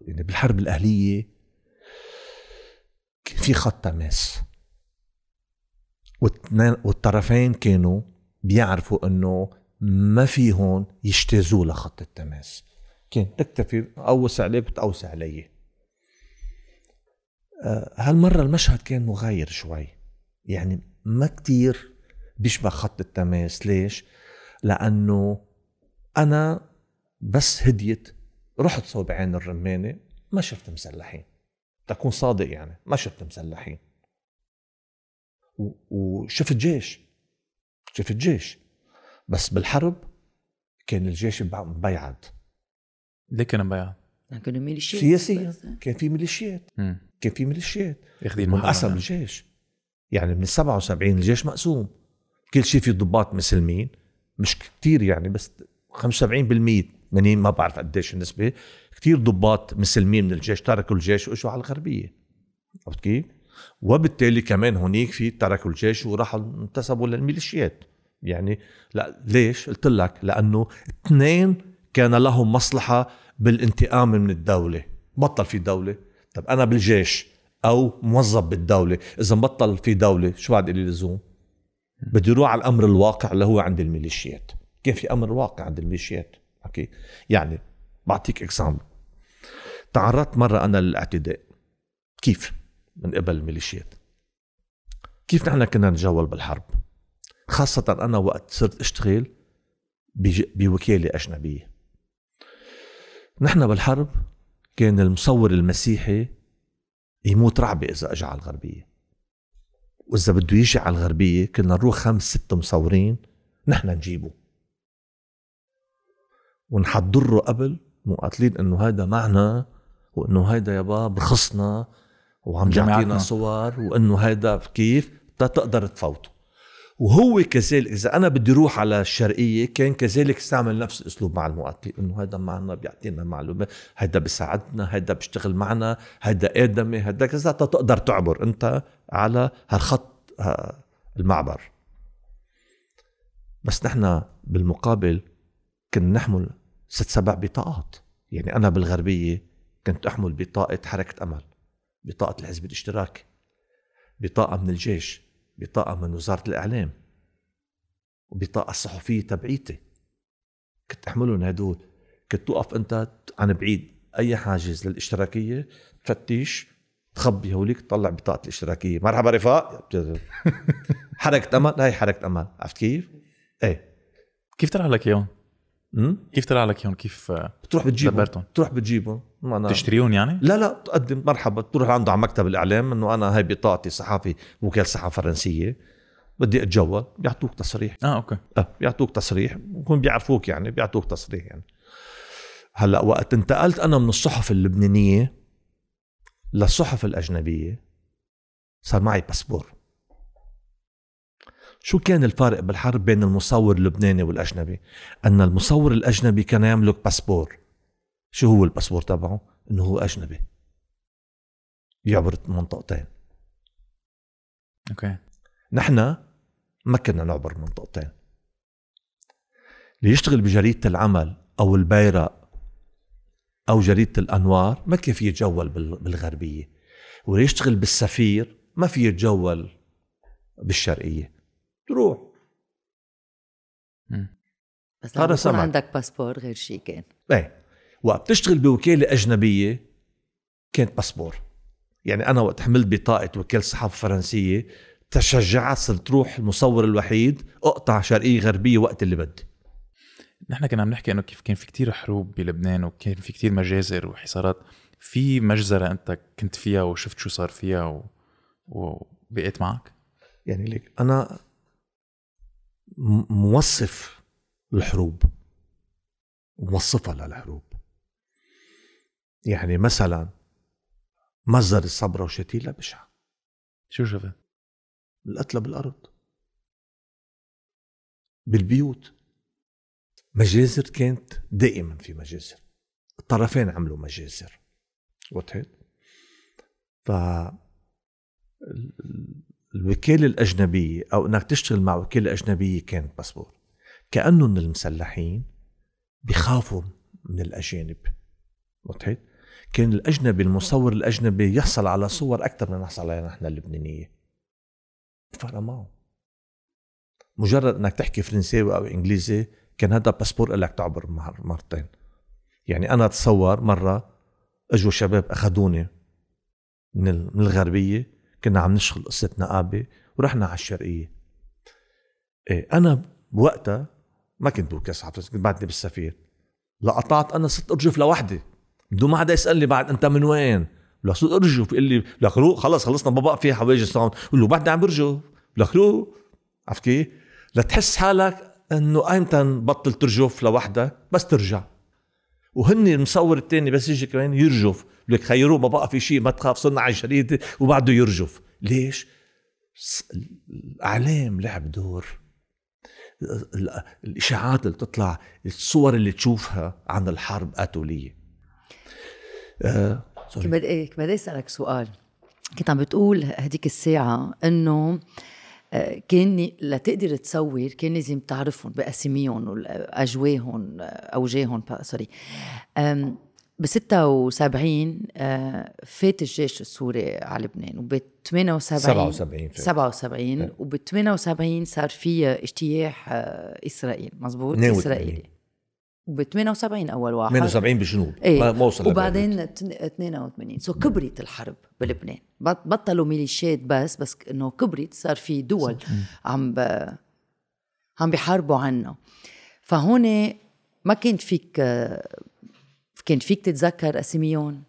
يعني بالحرب الأهلية. كان في خط تماس. والطرفين كانوا بيعرفوا إنه ما فيهم يجتازوا لخط التماس. كان تكتفي اوسع عليك بتوسع علي آه، هالمرة المشهد كان مغاير شوي. يعني ما كتير بيشبه خط التماس ليش؟ لأنه أنا بس هديت رحت صوب عين الرمانة ما شفت مسلحين تكون صادق يعني ما شفت مسلحين وشفت جيش شفت جيش بس بالحرب كان الجيش مبيعد ليه كان مبيع؟ كانوا ميليشيات سياسيا. كان في ميليشيات. كان في ميليشيات ياخذين يعني. الجيش يعني من 77 الجيش مقسوم. كل شيء في ضباط مسلمين. مش كتير يعني بس 75% 80 ما بعرف قديش النسبة. كتير ضباط مسلمين من الجيش تركوا الجيش وإجوا على الغربية. عرفت كيف؟ وبالتالي كمان هنيك في تركوا الجيش وراحوا انتسبوا للميليشيات يعني لا ليش؟ قلت لك لأنه اثنين كان لهم مصلحة بالانتقام من الدولة. بطل في دولة. طب أنا بالجيش أو موظف بالدولة. إذا بطل في دولة شو بعد لي لزوم؟ بدي أروح على الأمر الواقع اللي هو عند الميليشيات. كيف في أمر واقع عند الميليشيات؟ okay. يعني بعطيك example تعرضت مرة أنا للاعتداء. كيف؟ من قبل الميليشيات. كيف نحن كنا نتجول بالحرب؟ خاصة أنا وقت صرت أشتغل بوكالة أجنبية. نحن بالحرب كان المصور المسيحي يموت رعبة إذا أجى على الغربية. وإذا بده يجي على الغربية كنا نروح خمس ست مصورين نحن نجيبه. ونحضره قبل مقاتلين إنه هذا معنا وإنه هيدا يابا بخصنا وعم. بيعطينا صور وإنه هيدا كيف تقدر تفوته وهو كذلك إذا أنا بدي أروح على الشرقية كان كذلك استعمل نفس الاسلوب مع المقاتلين إنه هذا معنا بيعطينا معلومات هذا بيساعدنا هذا بيشتغل معنا هذا آدمي هذا كذا تقدر تعبر أنت على هالخط ها- المعبر. بس نحن بالمقابل كنا نحمل ست سبع بطاقات. يعني أنا بالغربية كنت أحمل بطاقة حركة أمل بطاقة الحزب الاشتراكي بطاقة من الجيش. بطاقة من وزارة الإعلام وبطاقة الصحفيه تبعيتي. كنت احملهم هدول كنت توقف أنت عن بعيد أي حاجز للإشتراكية تفتش تخبي هوليك تطلع بطاقة الإشتراكية. مرحبا رفاق. *laughs* حركة أمل. هاي حركة أمل. عرفت كيف؟ إيه. كيف طلع لك اياهم؟ كيف طلع لك اياهم؟ كيف آه، بتروح بتجيبهم دبرتهم. بتروح بتجيبهم ما أنا تشتريهم يعني؟ لا لا تقدم. مرحبا. تروح عنده على مكتب الإعلام إنه أنا هاي بطاقتي صحافي وكاله صحافة فرنسية. بدي أتجول. بيعطوك تصريح. آه أوكي. آه بيعطوك تصريح. بكون بيعرفوك يعني بيعطوك تصريح يعني. هلأ وقت انتقلت أنا من الصحف اللبنانية للصحف الأجنبية صار معي باسبور. شو كان الفارق بالحرب بين المصور اللبناني والأجنبي؟ أن المصور الأجنبي كان يملك باسبور. شو هو الباسبور تبعه؟ إنه هو أجنبي. يعبر منطقتين. okay. نحن ما كنا نعبر منطقتين. اللي يشتغل بجريدة العمل أو البيرق أو جريدة الأنوار ما كان في يتجول بال- بالغربية. واللي يشتغل بالسفير ما في يتجول بالشرقية. تروح. بس هذا سمع. عندك باسبور غير شيء كان إيه وقت بتشتغل بوكالة أجنبية كانت باسبور يعني أنا وقت حملت بطاقة وكالة صحافة فرنسية تشجعت صرت تروح المصور الوحيد أقطع شرقية غربية وقت اللي بدي نحن كنا عم نحكي إنه كيف كان في كتير حروب بلبنان وكان في كتير مجازر وحصارات في مجزرة أنت كنت فيها وشفت شو صار فيها و... وبقيت معك؟ يعني ليك أنا موصف الحروب موصفها للحروب. يعني مثلا مصدر الصبرة وشتيلة بشعة شو شفت؟ القتلة بالأرض بالبيوت. مجازر كانت دائما في مجازر الطرفين عملوا مجازر وضحت ف الوكالة الأجنبية أو إنك تشتغل مع وكالة أجنبية كانت باسبور. كأنهم المسلحين بخافوا من الأجانب. وضحت كان الأجنبي المصور الأجنبي يحصل على صور أكثر من نحصل عليها نحن اللبنانية. فرق معه مجرد إنك تحكي فرنساوي أو إنجليزي كان هذا باسبور لك تعبر مر- مرتين. يعني أنا أتصور مرة أجوا شباب أخذوني من ال- من الغربية كنا عم نشغل قصه نقابه ورحنا على الشرقية. إيه أنا بوقتها ما كنت بوكالة صحافة كنت بعدني بالسفير. لقطعت أنا صرت أرجع لوحدي. بدون ما حدا يسألني بعد أنت من وين؟ لك شو ارجف بيقول لي لك روح خلص خلصنا ما بقى في حواجز هون بقول له بعدني عم برجف لك روح عرفت كيف؟ لتحس حالك إنه ايمتى بطل ترجف لوحدك بس ترجع. وهن المصور الثاني بس يجي كمان يرجف لك خيروه ما بقى في شيء ما تخاف صرنا على الشريط وبعده يرجف. ليش؟ الإعلام لعب دور. الإشاعات اللي تطلع الصور اللي تشوفها عن الحرب قاتوليه آه كنت بدي بدي أسألك سؤال. كنت عم بتقول هديك الساعة إنه آه، كان لتقدر تصور كان لازم تعرفهم بأساميهم واجواهم أوجاههم سوري ب 76 آه، فات الجيش السوري على لبنان وب 78 77 77 وب 78 صار في اجتياح آه، إسرائيل مزبوط إسرائيلي. وب 78 أول واحد. 78 بالجنوب إيه. ما وصل وبعدين 82 سو كبرت الحرب بلبنان. بطلوا ميليشيات بس بس إنه كبرت صار في دول عم ب... عم بيحاربوا عنا. فهون ما كان فيك كان فيك تتذكر أساميهم؟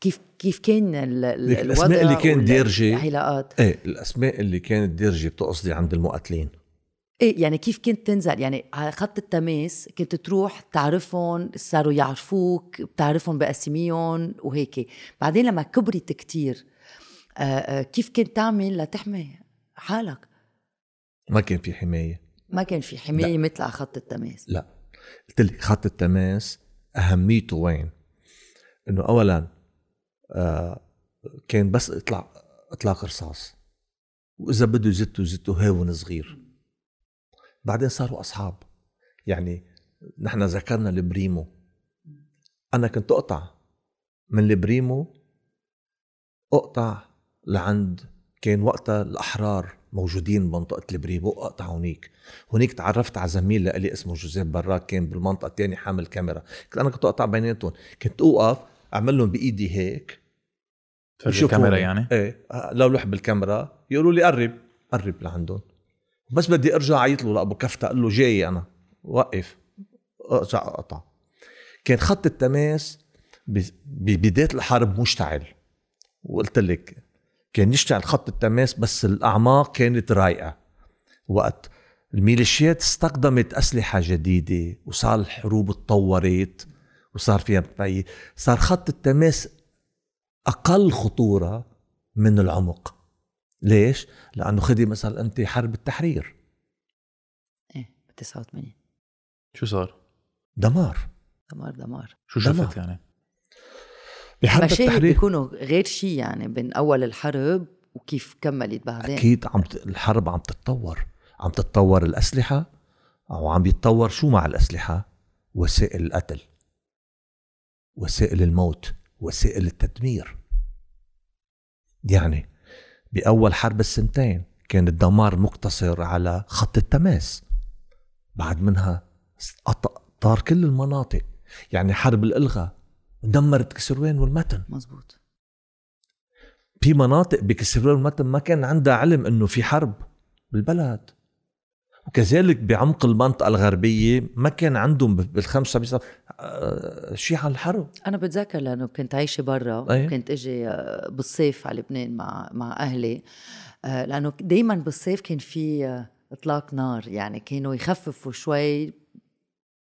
كيف كيف كان الوضع الأسماء اللي كان دارجه العلاقات؟ إيه الأسماء اللي كانت دارجة بتقصدي عند المقاتلين. إيه يعني كيف كنت تنزل؟ يعني على خط التماس كنت تروح تعرفهم صاروا يعرفوك بتعرفهم بأساميهم وهيك. بعدين لما كبرت كتير آه، آه، كيف كنت تعمل لتحمي حالك؟ ما كان في حماية. ما كان في حماية لا. مثل على خط التماس. لا. قلت لك خط التماس أهميته وين؟ إنه اولا آه كان بس اطلع إطلاق رصاص. وإذا بده يزتوا يزتوا هاون صغير. بعدين صاروا أصحاب. يعني نحن ذكرنا البريمو. أنا كنت أقطع من البريمو أقطع لعند كان وقتها الأحرار. موجودين بمنطقه البريمو اقطع هونيك هونيك تعرفت على زميل لي اسمه جوزيف براك كان بالمنطقة الثانية حامل كاميرا. كنت أنا كنت أقطع بيناتهم كنت أوقف أعمل لهم بإيدي هيك. الكاميرا يعني؟ إيه. لو لوح بالكاميرا. يقولوا لي قرب قرب لعندهم. بس بدي أرجع عيط له لابو كفتة. أقول له جاي أنا. وقف. أرجع أقطع. كان خط التماس ببدايه الحرب مشتعل. وقلت لك كان يشتعل خط التماس بس الأعماق كانت رايقه وقت الميليشيات استخدمت أسلحة جديدة وصار الحروب تطورت وصار فيها بتبعي صار خط التماس أقل خطورة من العمق. ليش؟ لأنه خدي مثلا أنت حرب التحرير. إيه ب 89 شو صار؟ دمار. دمار دمار. شو شفت يعني؟ التحرير. بيكونوا غير شيء يعني بين أول الحرب وكيف كملت بعدين؟ أكيد عم الحرب عم تتطور. عم تتطور الأسلحة أو عم يتطور شو مع الأسلحة؟ وسائل القتل. وسائل الموت. وسائل التدمير. يعني بأول حرب السنتين كان الدمار مقتصر على خط التماس. بعد منها طار كل المناطق. يعني حرب الإلغا دمرت كسروان والمتن. مزبوط. في مناطق بكسروان والمتن ما كان عندها علم إنه في حرب بالبلد. وكذلك بعمق المنطقة الغربية ما كان عندهم بالخمسة سنة. آه، شيء على الحرب. أنا بتذكر لأنه كنت عايشة برا أيه؟ كنت أجي آه، بالصيف على لبنان مع مع أهلي. آه، لأنه دايما بالصيف كان في إطلاق نار. يعني كانوا يخففوا شوي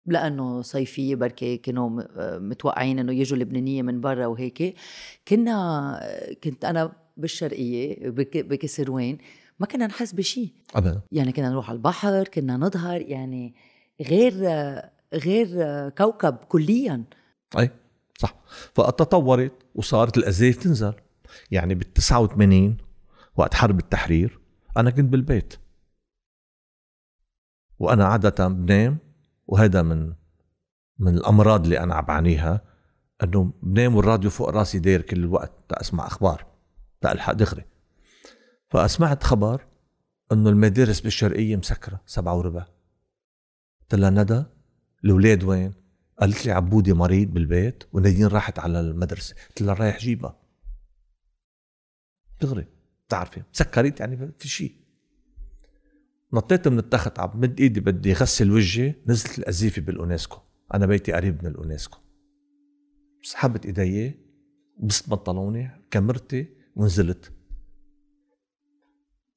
لأنه صيفية بركي كانوا متوقعين إنه يجوا لبنانية من برا وهيك. كنا كنت أنا بالشرقية بكسروان ما كنا نحس بشيء أبدا. يعني كنا نروح على البحر كنا نظهر يعني غير غير كوكب كليا. أي صح. فتطورت وصارت الازايز تنزل. يعني بال 89 وقت حرب التحرير أنا كنت بالبيت. وأنا عادة بنام وهذا من من الأمراض اللي أنا عم بعانيها إنه بنام والراديو فوق راسي داير كل الوقت تاسمع أخبار تالحق دغري. فأسمعت خبر إنه المدارس بالشرقية مسكرة سبعة وربع. قلت لها ندى الأولاد وين؟ قالت لي عبودي مريض بالبيت ونادين راحت على المدرسة. قلت لها رايح جيبها. دغري بتعرفي مسكرت يعني في شيء نطيت من التخت عم مد إيدي بدي غسل وجهي نزلت القذيفه بالاونسكو أنا بيتي قريب من الاونسكو سحبت إيدي لبست بنطلوني كاميرتي ونزلت.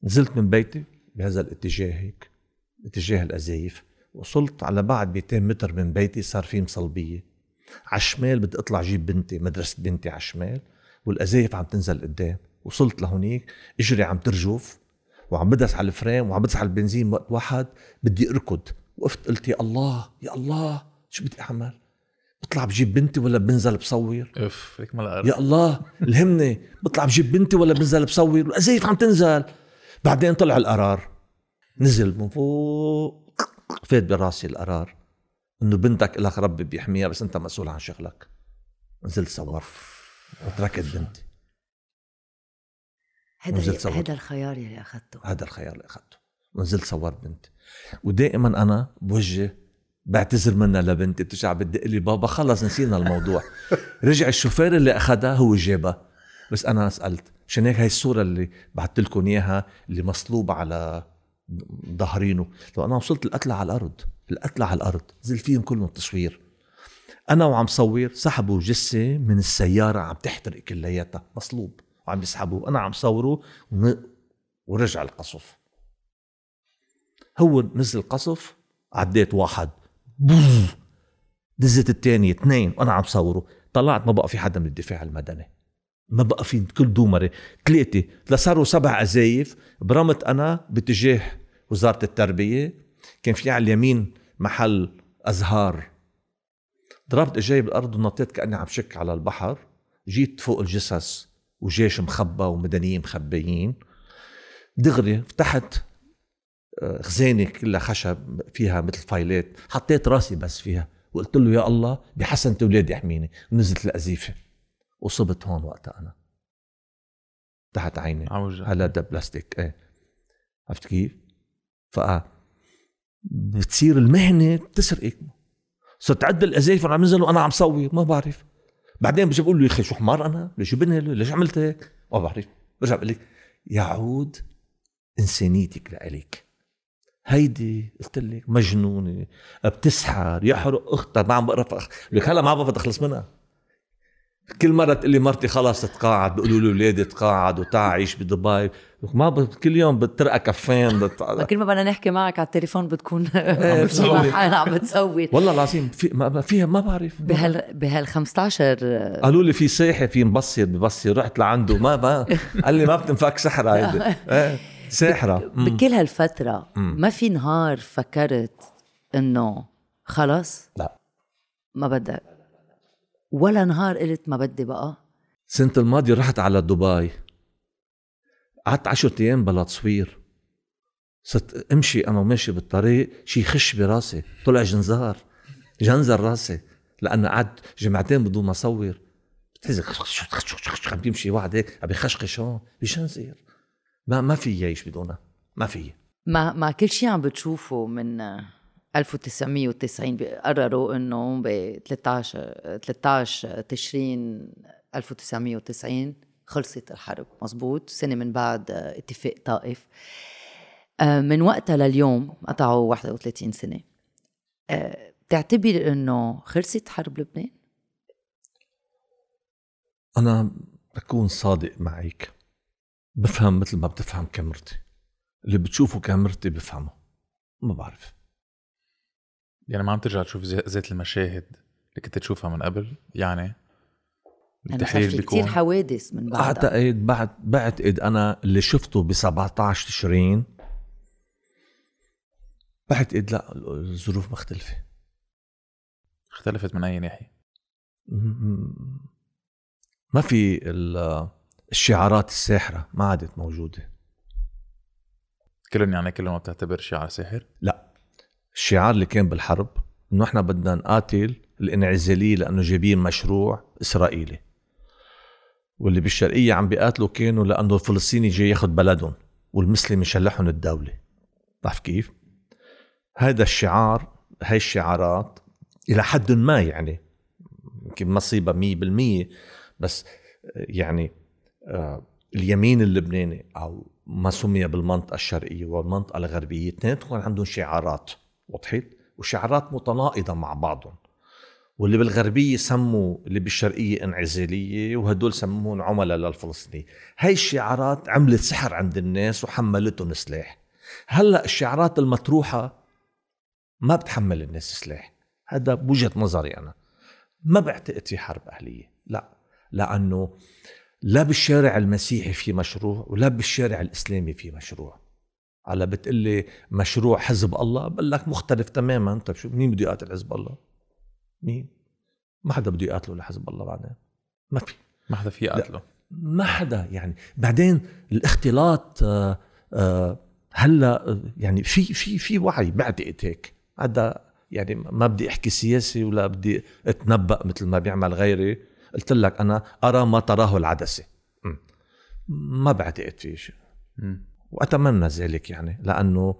نزلت من بيتي بهذا الاتجاه هيك اتجاه الازايف وصلت على بعد 200 متر من بيتي صار في مصلبية. على الشمال بدي أطلع جيب بنتي مدرسة بنتي على الشمال والازايف عم تنزل قدام. وصلت لهونيك إجري عم ترجف. وعم بدس على ال frein وعم بدس على البنزين وقت واحد بدي أركض. وقفت قلت يا الله يا الله شو بدي أعمل؟ بطلع بجيب بنتي ولا بنزل بصور؟ اف هيك ما يا الله الهمني بطلع بجيب بنتي ولا بنزل بصور؟ والازايف عم تنزل. بعدين طلع القرار. نزل من فوق فات براسي القرار. إنه بنتك لك ربي بيحميها بس أنت مسؤول عن شغلك. نزلت صورت وتركت بنتي. هذا. هذا الخيار يلي أخذته. هذا الخيار اللي أخذته. ونزلت صورت بنتي ودائما أنا بوجه بعتذر منها لبنتي. بترجع بتدق لي؟ بابا خلص نسينا الموضوع. *laughs* رجع الشوفير اللي أخذها هو جابها. بس أنا سألت عشان هيك هاي الصورة اللي بعثت لكم إياها اللي مصلوب على ظهرينه؟ لو أنا وصلت القتلة على الأرض. القتلة على الأرض. نزل فيهم كلهم تصوير. أنا وعم صور سحبوا جثة من السيارة عم تحترق كلياتها. مصلوب. وعم يسحبوه أنا عم صوره ورجع القصف. هو نزل قصف عديت واحد. بوف نزلت الثانية اثنين وأنا عم صوره طلعت ما بقى في حدا من الدفاع المدني ما بقى في كل دومرة ثلاثة لصاروا سبع أزايف برمت أنا باتجاه وزارة التربية كان في على اليمين محل أزهار ضربت اجاي بالأرض ونطيت كأني عم شك على البحر جيت فوق الجثث وجيش مخبى ومدنيين مخبيين. دغري فتحت آه، خزانه كلها خشب فيها مثل فايلات. حطيت راسي بس فيها. وقلت له يا الله بحسنة اولادي احميني ونزلت القذيفه وصبت هون وقتها أنا. تحت عيني. عوجة هلا ده بلاستيك. إيه. عرفت كيف؟ ف بتصير المهنة بتسرقك. صرت عد القذايف وأنا عم نزل وأنا عم صور ما بعرف. بعدين بجي بقول له يا أخي شو حمار أنا؟ ليش بنهل؟ ليش عملت هيك؟ ما بعرف برجع بقول لك يعود انسانيتك لإلك هيدي قلت لك مجنونة بتسحر يحرق اختها ما عم بقرا لك هلا ما بعرف اخلص منها كل مرة تقول لي مرتي خلص تتقاعد بيقولوا لي اولادي تقاعد وتعا عيش بدبي. ما ب... كل يوم بترقى كفين بت... *laughs* كل ما بدنا نحكي معك على التليفون بتكون *laughs* عم بتصور *laughs* والله العظيم في ما فيها ما بعرف. بهال بهال 15 قالوا لي في صيحه في مبصر ببصر رحت لعنده. ما ما قال لي ما بتنفك سحرة هيدي. إيه ساحره. بكل هالفترة مم. ما في نهار فكرت إنه خلص لا. ما بدك. ولا نهار قلت ما بدي بقى. السنة الماضية رحت على دبي. قعدت عشرة أيام بلا تصوير. صرت أمشي أنا وماشي بالطريق شي يخش براسي طلع جنزار. جنزر راسي. لأنه قعدت جمعتين بدون ما أصور. بتحس عم بيمشي واحد هيك عم بيخشخش هون بيشنزر ما ما في يعيش بدونها. ما في. مع مع كل شيء عم بتشوفه من 1990 قرروا إنه ب 13 13 تشرين 1990 خلصت الحرب. مزبوط سنة من بعد اتفاق طائف. آه، من وقتها لليوم قطعوا 31 سنة. آه، بتعتبر إنه خلصت حرب لبنان؟ أنا بكون صادق معك. بفهم مثل ما بتفهم كاميرتي. اللي بتشوفه كاميرتي بفهمه. ما بعرف. يعني ما عم ترجع تشوف زي- زيت المشاهد اللي كنت تشوفها من قبل يعني يعني في بيكون كثير حوادث من بعدها. اعتقد بعد بعتقد أنا اللي شفته ب 17 تشرين بعتقد لا الظروف مختلفة. اختلفت من أي ناحية. ما في ال- الشعارات الساحرة ما عادت موجودة. كلهم يعني كلهم ما بتعتبر شيء ساحر؟ لا. الشعار اللي كان بالحرب إنه إحنا بدنا نقاتل الإنعزالية لأنه جايبين مشروع إسرائيلي. واللي بالشرقية عم بيقاتلوا كانوا لأنه الفلسطيني جاي ياخذ بلدهم والمسلم يشلحهم الدولة. بعرف كيف؟ هذا الشعار هاي الشعارات إلى حد ما يعني يمكن مصيبه مية بالمية بس يعني آه، اليمين اللبناني أو ما سمي بالمنطقة الشرقية والمنطقة الغربية اثنيناتهم عندهم شعارات. وضحت وشعارات متناقضة مع بعضهم. واللي بالغربية سموا اللي بالشرقية انعزالية وهدول سموهم عملاء للفلسطيني هاي الشعارات عملت سحر عند الناس وحملتهم سلاح. هلأ الشعارات المطروحة ما بتحمل الناس سلاح. هذا بوجهة نظري أنا. ما بعتقد في حرب أهلية. لا. لأنه لا بالشارع المسيحي في مشروع ولا بالشارع الإسلامي في مشروع. على بتقلي مشروع حزب الله؟ بقول لك مختلف تماما. طيب شو مين بده يقاتل حزب الله؟ مين؟ ما حدا بده يقاتله لحزب الله بعدين. ما في. ما حدا في يقاتله. ما حدا يعني. بعدين الاختلاط آه، آه، هلأ آه، يعني في في في وعي بعتقد هيك. هذا يعني ما بدي أحكي سياسي ولا بدي أتنبأ مثل ما بيعمل غيري. قلت لك أنا أرى ما تراه العدسة. ما بعتقد في شيء. وأتمنى ذلك يعني لأنه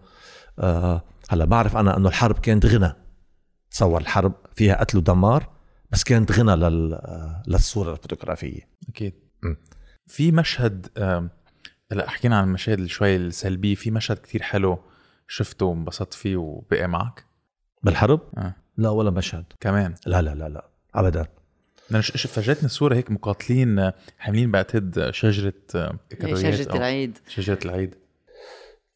آه هلا بعرف أنا إنه الحرب كانت غنى. تصور الحرب فيها قتل ودمار بس كانت غنى لل آه، للصورة الفوتوغرافية. أكيد. مم. في مشهد هلا حكينا عن المشاهد شوي السلبية في مشهد كتير حلو شفته وانبسطت فيه وبقي معك؟ بالحرب؟ آه. لا ولا مشهد. كمان؟ لا لا لا لا ابدا. أنا فاجأتني صوره هيك مقاتلين حاملين بعتقد آه، شجرة آه، أو العيد. شجرة العيد.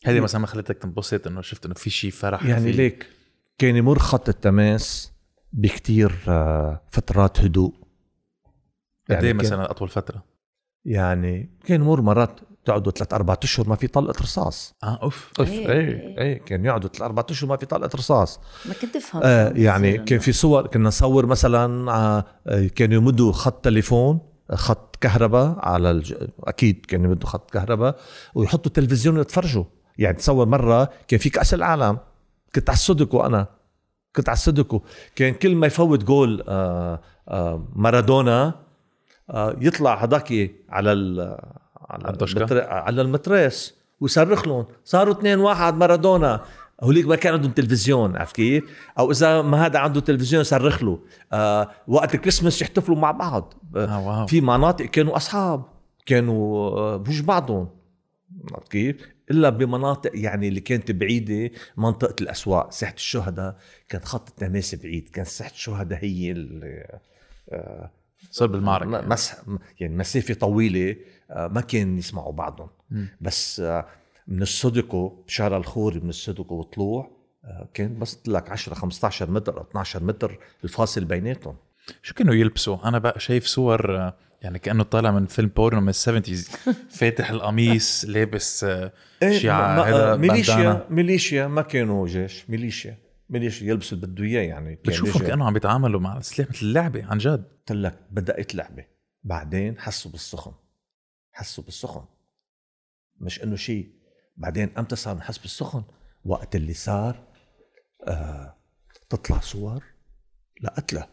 هذه مثلا ما خلتك تنبسط إنه شفت إنه في شيء فرح يعني في- ليك كان يمر خط التماس بكتير آه، فترات هدوء. قد إيه كان- مثلا أطول فترة؟ يعني كان يمر مرات تقعدوا ثلاث أربع أشهر ما في طلقه رصاص. آه أوف. أوف. إيه، إيه إيه. إيه كان يقعدوا ثلاث أربع أشهر ما في طلقه رصاص. ما كنت افهم آه يعني كان في صور كنا نصور مثلا آه آه، كانوا يمدوا خط تليفون خط كهرباء على الج... أكيد كانوا يمدوا خط كهرباء ويحطوا تلفزيون ويتفرجوا. يعني تصور مرة كان في كاس العالم. كنت على السوديكو أنا. كنت على السوديكو كان كل ما يفوت جول آه آه مارادونا آه يطلع هداك على ال على؟ المتر... على المتريس ويصرخ لهم صاروا 2 1 مارادونا. هوليك ما كان عندهم تلفزيون عرفت كيف؟ أو إذا ما هذا عنده تلفزيون يصرخ له. آه وقت الكريسماس يحتفلوا مع بعض. آه wow. في مناطق كانوا أصحاب كانوا آه، بوج بعضهم. عرفت كيف؟ إلا بمناطق يعني اللي كانت بعيدة منطقة الأسواق ساحة الشهداء. كان خط التماس بعيد كان ساحة الشهداء هي اللي صار بالمعركه م- مس يعني مسافة طويلة. آه، ما كان يسمعوا بعضهم. بس آه، من السودوكو شارع الخوري من السودوكو وطلوع آه، كان بس لك 10 15 متر أو 12 متر الفاصل بيناتهم شو كانوا يلبسوا؟ أنا بقى شايف صور آه، يعني كأنه طالع من فيلم بورنو من ال seventies *laughs* فاتح القميص لابس آه، هذا آه، ميليشيا. ميليشيا ما كانوا جيش ميليشيا ميليشيا يلبسوا اللي بده إياه يعني يجي- كانه عم بيتعاملوا مع السلاح مثل اللعبة عن جد قلت لك بدأت لعبة بعدين حسوا بالسخن حسوا بالسخن. مش إنه شيء بعدين إمتى صار نحس بالسخن وقت اللي صار آه تطلع صور لقتله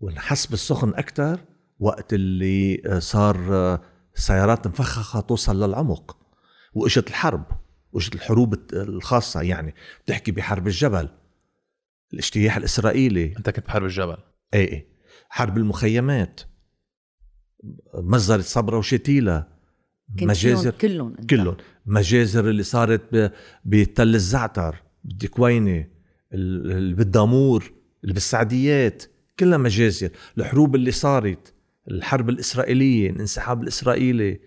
ونحس بالسخن أكثر وقت اللي آه، صار آه، سيارات مفخخة توصل للعمق. وإجت الحرب وإجت الحروب الخاصة يعني. بتحكي بحرب الجبل. الاجتياح الإسرائيلي. أنت كنت بحرب الجبل. إيه إيه. حرب المخيمات. مزرة صبرا وشتيلة. مجازر كلهم. كلهم. مجازر اللي صارت بتل الزعتر بالدكوينة ال- اللي بالدامور اللي بالسعديات. كلها مجازر. الحروب اللي صارت الحرب الإسرائيلية الانسحاب الإسرائيلي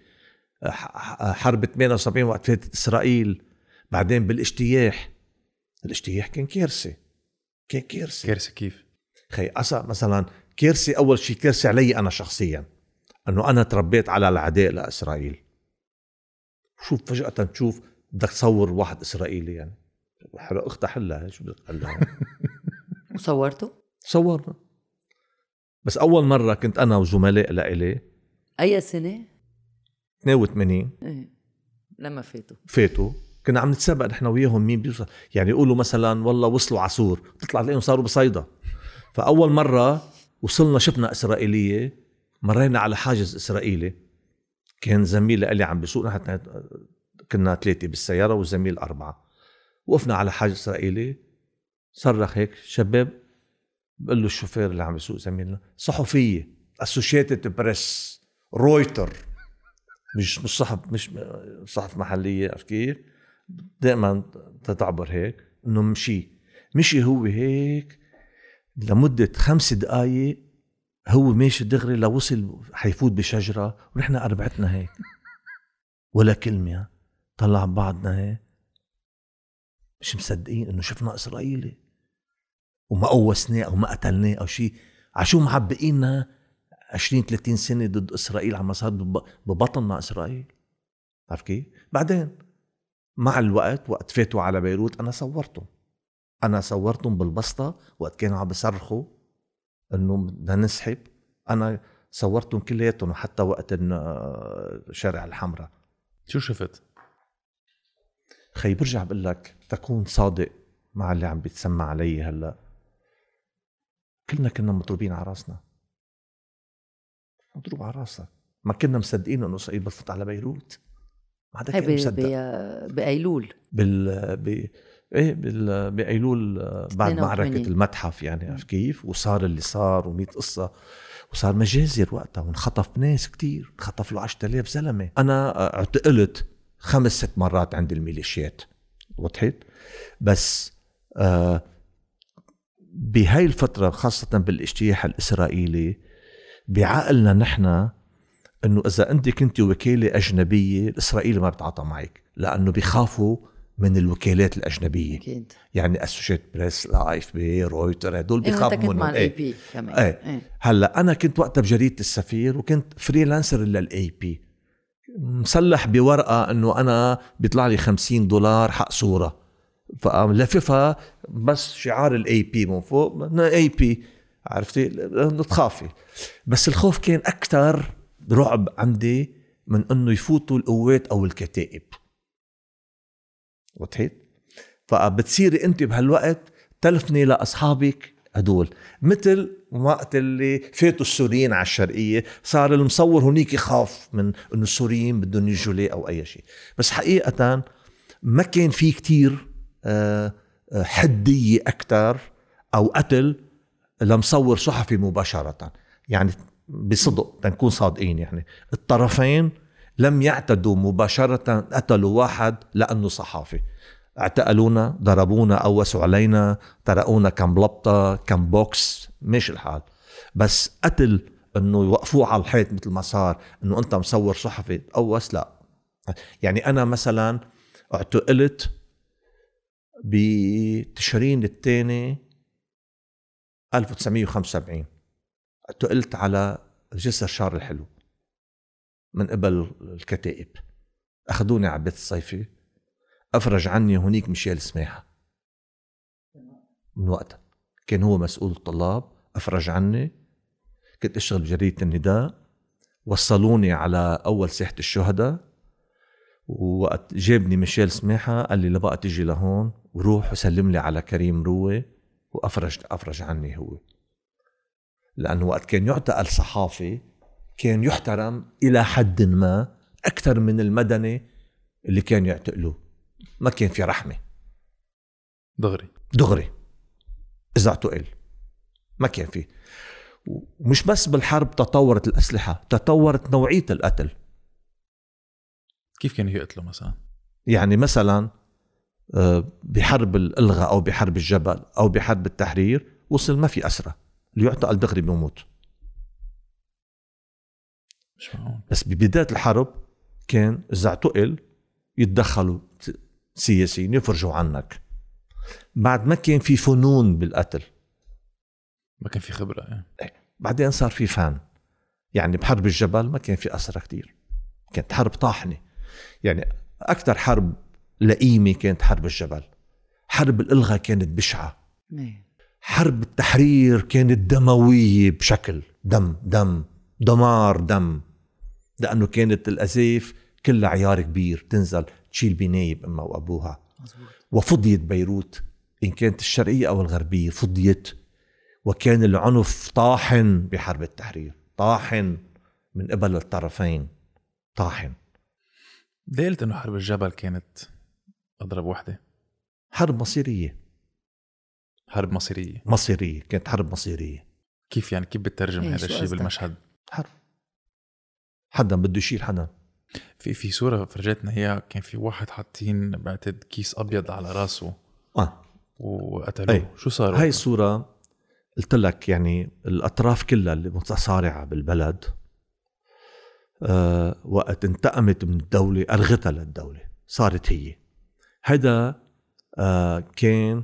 ح- ح- حرب 78 وقت فاتت إسرائيل. بعدين بالاجتياح. الاجتياح كان كارثة كان كارثة كارثه كيف؟ خي مثلا كارثة أول شيء كارثة علي أنا شخصيا. أنه أنا تربيت على العداء لإسرائيل. شوف فجأة تشوف بدك تصور واحد إسرائيلي يعني. حلو أختها حلها شو بدك تحلها؟ *laughs* وصورته؟ صورنا بس أول مرة كنت أنا وزملاء لإلي. أي سنة؟ 82 إيه لما فاتوا. فاتوا. كنا عم نتسابق نحن وياهم مين بيوصل. يعني يقولوا مثلا والله وصلوا عسور تطلع تلاقيهم صاروا بصيدا. فأول مرة وصلنا شفنا إسرائيلية مرينا على حاجز إسرائيلي. كان زميل لي عم بيسوق نحن كنا ثلاثة بالسيارة والزميل أربعة. وقفنا على حاجز إسرائيلي. صرخ هيك شباب بقول له الشوفير اللي عم بيسوق زميلنا صحفية اسوشيتد بريس رويتر مش مش صحف مش صحف محلية عرفت كيف؟ دائما تتعبر هيك إنه مشي. مشي هو هيك لمدة خمس دقائق هو ماشي دغري لوصل حيفوت بشجرة ونحن أربعتنا هيك. ولا كلمة طلع بعضنا هيك. مش مصدقين إنه شفنا إسرائيلي. وما قوسناه أو ما قتلناه أو شيء عشو معبئينا 20 30 سنة ضد إسرائيل عم صار ببطننا إسرائيل. عرفت كيف؟ بعدين مع الوقت وقت فاتوا على بيروت أنا صورتهم. أنا صورتهم بالبسطة وقت كانوا عم بيصرخوا انه بدنا نسحب. أنا صورتهم كلياتهم حتى وقت الشارع الحمراء. شو شفت؟ خي برجع بقول لك تكون صادق مع اللي عم بيتسمع علي هلأ. كلنا كنا مضروبين على راسنا. مضروب على راسك. ما كنا مصدقين إنه اسرائيل بتفوت على بيروت. ما حدا كان مصدق. بأيلول. بال ب... إيه. بايلول بعد معركة المتحف يعني عرفت كيف وصار اللي صار و100 قصة وصار مجازر وقتها وانخطف ناس كتير انخطف له 10000 زلمة أنا اعتقلت خمس ست مرات عند الميليشيات وضحت بس آه بهاي الفترة خاصة بالاجتياح الإسرائيلي بعقلنا نحن إنه إذا أنت كنت وكالة أجنبية الاسرائيلي ما بتعاطى معك لأنه بيخافوا من الوكالات الأجنبية. أكيد. يعني اسوشيت بريس لا AFP رويتر هدول إيه، بيخافوا منهم. مع ال AP كمان. إيه. إيه. هلأ أنا كنت وقتها بجريدة السفير وكنت freelancer لل AP مسلح بورقة إنه أنا بيطلع لي 50 دولار حق صورة. فلففها بس شعار ال AP من فوق. AP عرفتي؟ تخافي. بس الخوف كان أكثر رعب عندي من إنه يفوتوا القوات أو الكتائب. وضحت فبتصيري انت بهالوقت تلفني لأصحابك هدول مثل وقت اللي فاتوا السوريين على الشرقية صار المصور هنيك يخاف من إنه السوريين بدهم يجوا ليه أو أي شيء. بس حقيقة ما كان في كتير آه، آه، حدية أكثر أو قتل لمصور صحفي مباشرة. يعني بصدق تنكون صادقين يعني. الطرفين لم يعتدوا مباشرة قتلوا واحد لأنه صحافي. اعتقلونا ضربونا قوسوا علينا طرقونا كم لبطة كم بوكس ماشي الحال. بس قتل إنه يوقفوه على الحيط مثل ما صار إنه أنت مصور صحفي تقوس لا. يعني أنا مثلا اعتقلت بتشرين الثاني 1975 اعتقلت على جسر شار الحلو من قبل الكتائب. أخذوني على بيت الصيفي. أفرج عني هنيك ميشيل سماحة. من وقتها كان هو مسؤول الطلاب أفرج عني. كنت أشتغل بجريدة النداء. وصلوني على أول ساحة الشهداء. ووقت جابني ميشيل سماحة قال لي لبقى تجي لهون وروح وسلم لي على كريم روي. وافرج أفرج عني هو. لأنه وقت كان يعتقل صحافي كان يحترم إلى حد ما أكثر من المدني اللي كان يعتقلوه. ما كان في رحمة. دغري. دغري. إذا اعتقل. ما كان في. ومش بس بالحرب تطورت الأسلحة تطورت نوعية القتل. كيف كانوا يقتلوا مثلا؟ يعني مثلا آه، بحرب الإلغاء أو بحرب الجبل أو بحرب التحرير وصل ما في اسرى اللي يعتقل دغري بيموت. مش معقول بس ببداية الحرب كان إذا اعتقل يتدخلوا سياسيين يفرجوا عنك. بعد ما كان في فنون بالقتل. ما كان في خبرة يعني. بعدين صار في فن. يعني بحرب الجبل ما كان في اسرى كتير. كانت حرب طاحنة. يعني أكثر حرب لئيمة كانت حرب الجبل. حرب الالغاء كانت بشعة. حرب التحرير كانت دموية بشكل. دم دم. دمار دم. لأنه كانت الأزيف كلها عيار كبير تنزل تشيل بنايب أمها وأبوها. مزبوط. وفضيت بيروت إن كانت الشرقية أو الغربية فضيت. وكان العنف طاحن بحرب التحرير طاحن من قبل الطرفين طاحن. ليه قلت إنه حرب الجبل كانت أضرب وحدة. حرب مصيرية. حرب مصيرية. مصيرية كانت حرب مصيرية. كيف يعني كيف بتترجم هذا الشيء بالمشهد؟ حرب. حدا بده يشيل حدا. في في صورة فرجتنا هي كان في واحد حاطين بعتقد كيس أبيض على راسه. آه. وقتلوه. أي. شو صار؟ هاي الصورة قلت لك يعني الأطراف كلها اللي متصارعة بالبلد أه وقت انتقمت من الدولة الغتها للدولة صارت هي. هذا أه كان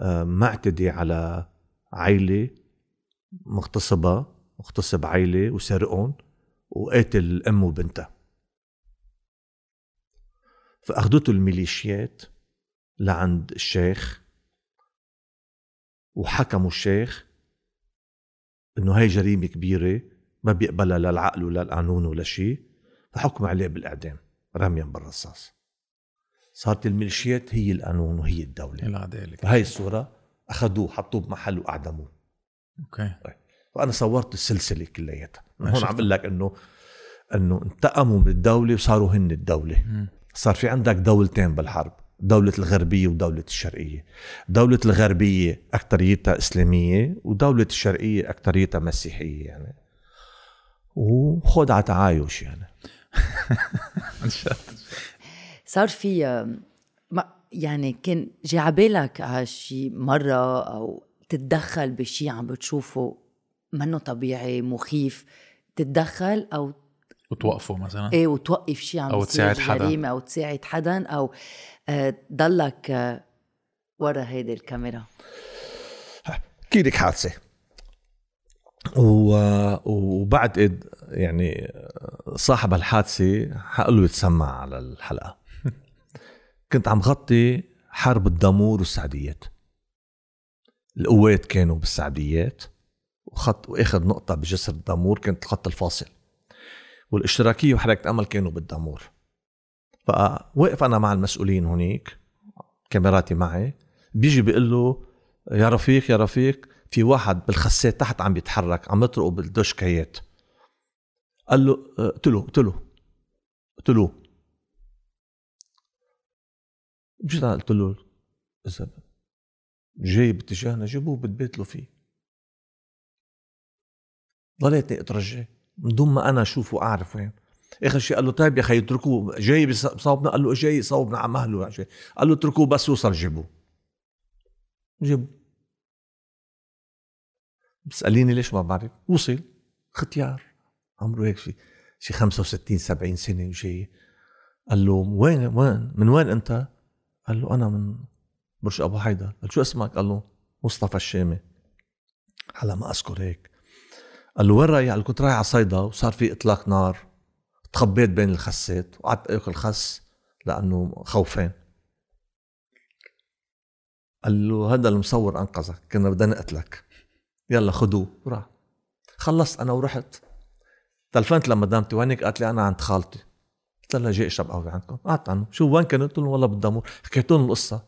أه معتدي على عائله مغتصبة مغتصب عائله وسرقهم وقاتل الام وبنتها. فاخذته الميليشيات لعند الشيخ وحكموا الشيخ إنه هاي جريمة كبيرة ما بيقبلها لا العقل ولا القانون ولا شيء فحكموا عليه بالإعدام رميا بالرصاص. صارت الميليشيات هي القانون وهي الدولة. العداله فهي الصورة اخذوه حطوه بمحل وأعدموه. أوكي. فأنا صورت السلسلة كلياتها. هون. عم بقول لك انه إنه انتقموا من الدولة وصاروا هن الدولة. مم. صار في عندك دولتين بالحرب دولة الغربية ودولة الشرقية. دولة الغربية أكتريتها إسلامية ودولة الشرقية أكتريتها مسيحية يعني. وخد على تعايش يعني. *laughs* إن شاء الله. صار في ما يعني كان جي عبالك على شي مرة أو تتدخل بشي عم بتشوفه منه طبيعي مخيف؟ تتدخل أو وتوقفوا مثلا؟ إيه وتوقف شي عم أو بيصير تساعد حدا. أو تساعد حدا أو آه، ضلك آه، ورا هيدي الكاميرا. احكي لك حادثة. و... وبعد إد يعني صاحب الحادثة حقول له يتسمع على الحلقة. *laughs* كنت عم غطي حرب الدامور والسعديات. القوات كانوا بالسعديات. وخط وآخذ نقطة بجسر الدامور كانت الخط الفاصل. والاشتراكية وحركة أمل كانوا بالدامور. فوقف أنا مع المسؤولين هنيك كاميراتي معي. بيجي بيقول له يا رفيق يا رفيق في واحد بالخسات تحت عم بيتحرك عم يطرقوا بالدشكيات قال له أه، قلت له قلت له قلت له. جيت قلت له إذا جاي باتجاهنا جيبوه بتبيت له فيه. ضليتني اترجى من دون ما أنا أشوف وأعرف وين. اخر شيء قال له طيب يا أخي اتركوه. جاي بص- بصوبنا قال له جاي؟ يصوبنا على مهله. قال له اتركوه بس يوصل جيبوه جيبوه بتسأليني ليش ما بعرف. وصل. ختيار عمره هيك شيء شي 65 70 سنة وجاي قال له وين وين؟ من وين أنت؟ قال له أنا من برج أبو حيدر. قال شو اسمك؟ قال له مصطفى الشامي. على ما أذكر هيك. قال له وين رايح؟ قال له كنت رايح على صيدا وصار في إطلاق نار تخبيت بين الخسات وقعدت أكل خس لأنه خوفان قال له هذا المصور أنقذك كنا بدنا نقتلك. يلا خدوه وراح. خلصت أنا ورحت. تلفنت لمدامتي وينك قالت لي أنا عند خالتي. قلت لها جاي إشرب قهوة عندكم؟ قعدت عنه. شو وين كانوا قلت لهم والله بالدمور حكيت لهم القصة.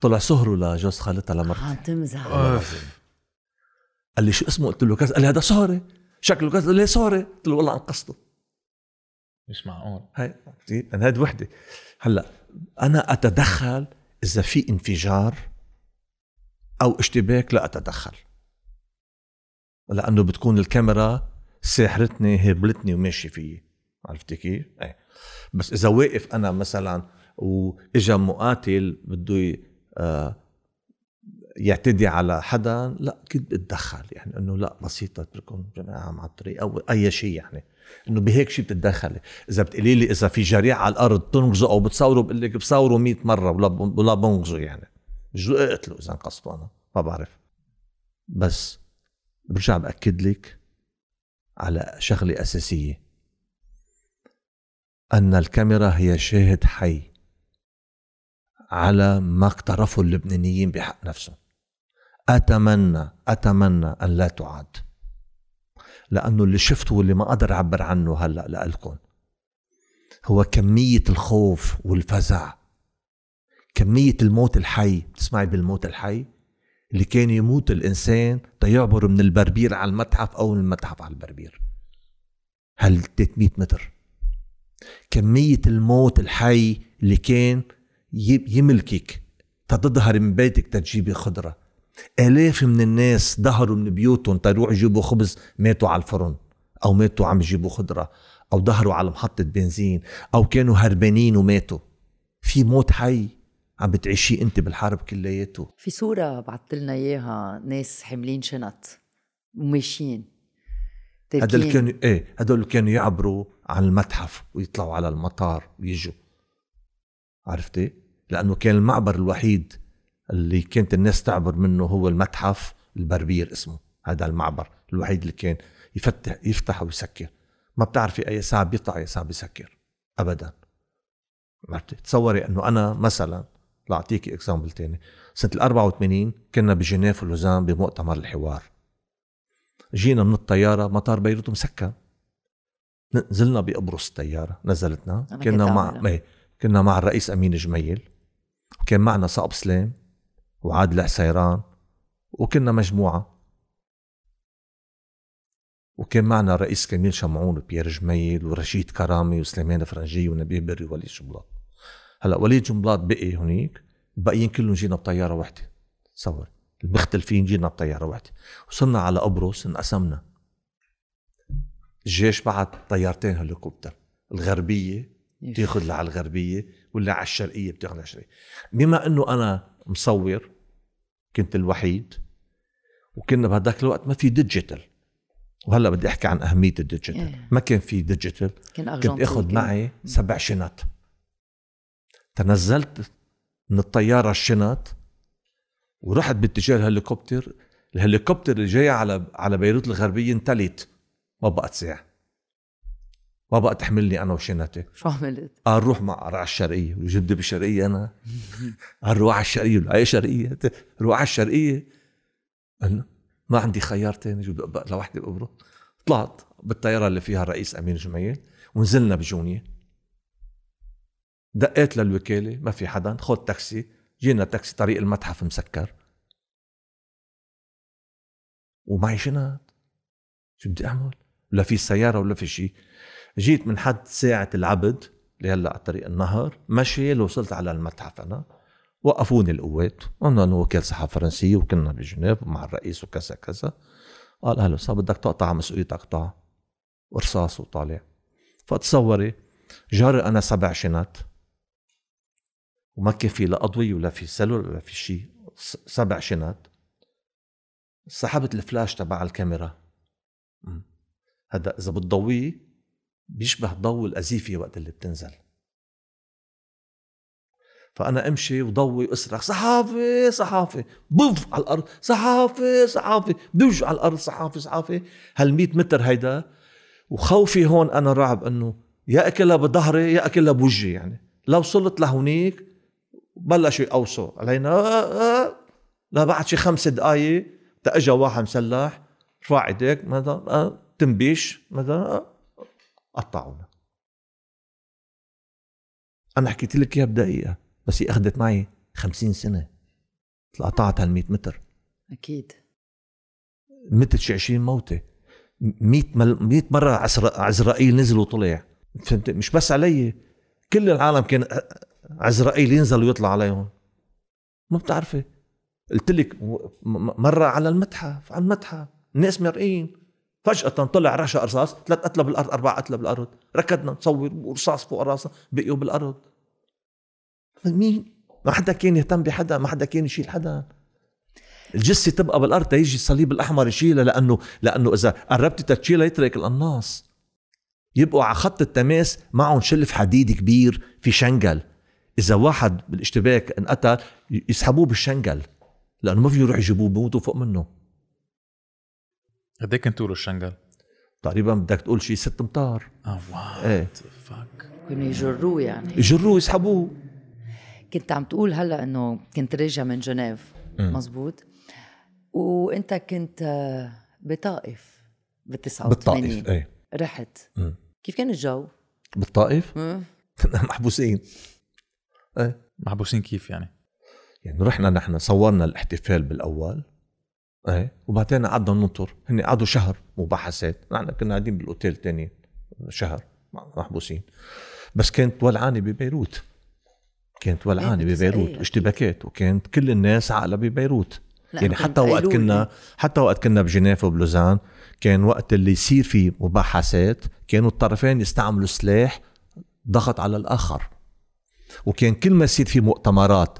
طلع سهروا لجوز خالتها لمرتي. عم تمزح. قال لي شو اسمه؟ قلت له كذا قال لي هذا سهري شكله كذا قال لي سهري قلت له والله أنقذته. مش معقول. هاي. أنا هاد وحدة. هلأ أنا أتدخل إذا في انفجار أو اشتباك لا أتدخل. لأنه بتكون الكاميرا ساحرتني هربلتني وماشي فيي. عرفتي كيف؟ إيه. بس إذا واقف أنا مثلا وإجا مقاتل بده آه، يعتدي على حدا لا كنت أتدخل؟ يعني إنه لا بسيطة اتركهم جماعة مع الطريق أو أي شيء يعني. إنه بهيك شيء بتتدخلي إذا بتقولي لي إذا في جريح على الأرض تنغزه أو بتصوروا بقول لك بصوروا 100 مرة ولا ولا يعني. بجوز اقتله إذا انقصته أنا ما بعرف. بس برجع بأكد لك على شغلة أساسية. أن الكاميرا هي شاهد حي على ما اقترفه اللبنانيين بحق نفسهم. أتمنى أتمنى أن لا تعاد. لأنه اللي شفته واللي ما أقدر أعبر عنه هلأ لكم هو كمية الخوف والفزع. كمية الموت الحي. بتسمعي بالموت الحي؟ اللي كان يموت الإنسان تيعبر من البربير على المتحف أو من المتحف على البربير. هل 300 متر؟ كمية الموت الحي اللي كان يملكك. تتظهر من بيتك تجيبي خضرة. آلاف من الناس ظهروا من بيوتهم تروحوا يجيبوا خبز ماتوا على الفرن أو ماتوا عم يجيبوا خضرة أو ظهروا على محطة بنزين أو كانوا هربانين وماتوا. في موت حي عم بتعيشيه أنت بالحرب كلياته. في صورة بعثت لنا إياها ناس حاملين شنط وماشيين تاركين. كانوا إيه هدول كانوا يعبروا عن المتحف ويطلعوا على المطار ويجوا. عرفتي؟ لأنه كان المعبر الوحيد اللي كانت الناس تعبر منه هو المتحف البربير اسمه هذا المعبر الوحيد اللي كان يفتح يفتح ويسكر. ما بتعرفي أي ساعة بيطلع أي ساعة بيسكر. ابدا. عرفتي؟ تصوري إنه أنا مثلا لاعطيكي example تاني. سنة ال 84 كنا بجنيف ولوزان بمؤتمر الحوار. جينا من الطيارة مطار بيروت مسكر. نزلنا بقبرص الطياره نزلتنا. كنا مع. إيه كنا مع الرئيس أمين جميل. وكان معنا صقب سلام وعادل حسيران وكنا مجموعة. وكان معنا رئيس كميل شمعون وبيير جميل ورشيد كرامي وسليمان فرنجي ونبيه بري ووليد جنبلاط هلا وليد جنبلاط بقي هنيك الباقيين كلهم جينا بطيارة وحدة. تصور المختلفين جينا بطيارة وحدة. وصلنا على قبرص انقسمنا. الجيش بعت طيارتين هليكوبتر. الغربية بتاخذ على الغربيه واللي على الشرقية بتاخذ على الشرقيه بما إنه أنا مصور كنت الوحيد وكنا بهداك الوقت ما في digital. وهلأ بدي أحكي عن أهمية ال digital. إيه. ما كان في digital. كنت آخذ معي سبع شنط. تنزلت من الطيارة الشنط ورحت باتجاه الهليكوبتر. الهليكوبتر اللي جاي على على بيروت الغربية انتلت ما بقى تساع ما بقى تحملني أنا وشنطي شو عملت؟ قال روح مع على الشرقية. وجبت بالشرقيه أنا. *laughs* قال روح على الشرقية. أي شرقية؟ روح على الشرقية. قال ما عندي خيار تاني. جو بقى لوحدي بقبره طلعت بالطيارة اللي فيها الرئيس أمين جميل. ونزلنا بجونية دقيت للوكالة. ما في حدا. خد تاكسي. جينا تاكسي. طريق المتحف مسكر. ومعي شنط شو بدي أعمل؟ ولا في سيارة ولا في شيء جيت من حد ساعة العبد اللي هلا على طريق النهر مشي لوصلت على المتحف أنا وقفوني القوات. قلنا انه وكيل صحافة فرنسية وكنا بجنيف مع الرئيس وكذا كذا. قال هلا صار بدك تقطع مسؤوليتك؟ اقطع ورصاص وطالع. فتصوري جاري أنا سبع شنط. وما كان في لا أضوية ولا في سلول ولا في شيء سبع شنط. سحبت الفلاش تبع الكاميرا. هذا إذا بتضويه بيشبه ضوء الازيفيه وقت اللي بتنزل. فأنا أمشي وضوي واصرخ صحافي صحافي بوف على الأرض صحافي صحافي دوج على الأرض صحافي صحافي هال 100 متر هيدا. وخوفي هون أنا رعب إنه يا أكلها بظهري يا أكلها بوجهي يعني. لو وصلت لهونيك بلشوا يقوصوا علينا. آه، آه. لا بعد شي خمس دقايق اجى واحد مسلح رفع إيديك ماذا آه، تنبيش آه، قطعونا. أنا حكيت لك إياها بدقيقة بس هي أخذت معي خمسين سنة. قطعت هال 100 متر. أكيد. متت شي 20 موتة. 100 مل... 100 مرة. عزرائيل نزل وطلع. فهمت؟ مش بس علي. كل العالم كان عزرائيل ينزل ويطلع عليهم. ما بتعرفي. قلت لك مرة على المتحف على المتحف. الناس مرقين فجأة طلع رشا رصاص ثلاث قتلة بالأرض أربعة قتلة بالأرض ركضنا نصور ورصاص فوق راسنا بقيوا بالأرض. مين؟ ما حدا كان يهتم بحدا ما حدا كان يشيل حدا. الجثة تبقى بالأرض تيجي الصليب الأحمر يشيلها لأنه لأنه إذا قربت تشيلها يترك القناص. يبقوا على خط التماس معهم شلف حديد كبير في شنقل إذا واحد بالاشتباك انقتل يسحبوه بالشنقل لأنه ما فيهم يروحوا يجيبوه بموتوا فوق منه. قد إيه كان طوله الشنقل؟ تقريبا بدك تقول شيء ست أمتار. آه واو إيه. فاك كانوا يجروه يعني. يجروه يسحبوه. كنت عم تقول هلا إنه كنت راجع من جنيف. مزبوط وإنت كنت آه، بطائف بال 89 بالطائف إيه. رحت. مم. كيف كان الجو؟ بالطائف. كنا *laughs* محبوسين. إيه. محبوسين كيف يعني؟ يعني رحنا نحن صورنا الاحتفال بالأول. إيه؟ وبعدين قعدنا ننطر. هن قعدوا شهر مباحثات. نحن كنا قاعدين بالأوتيل تاني شهر محبوسين. بس كانت ولعانة ببيروت. كانت ولعانة إيه، ببيروت. إيه، واشتباكات وكانت كل الناس عاقلة ببيروت. يعني حتى وقت. كنا حتى وقت كنا بجنيف وبلوزان كان وقت اللي يصير في مباحثات كانوا الطرفين يستعملوا سلاح ضغط على الآخر. وكان كل ما يصير في مؤتمرات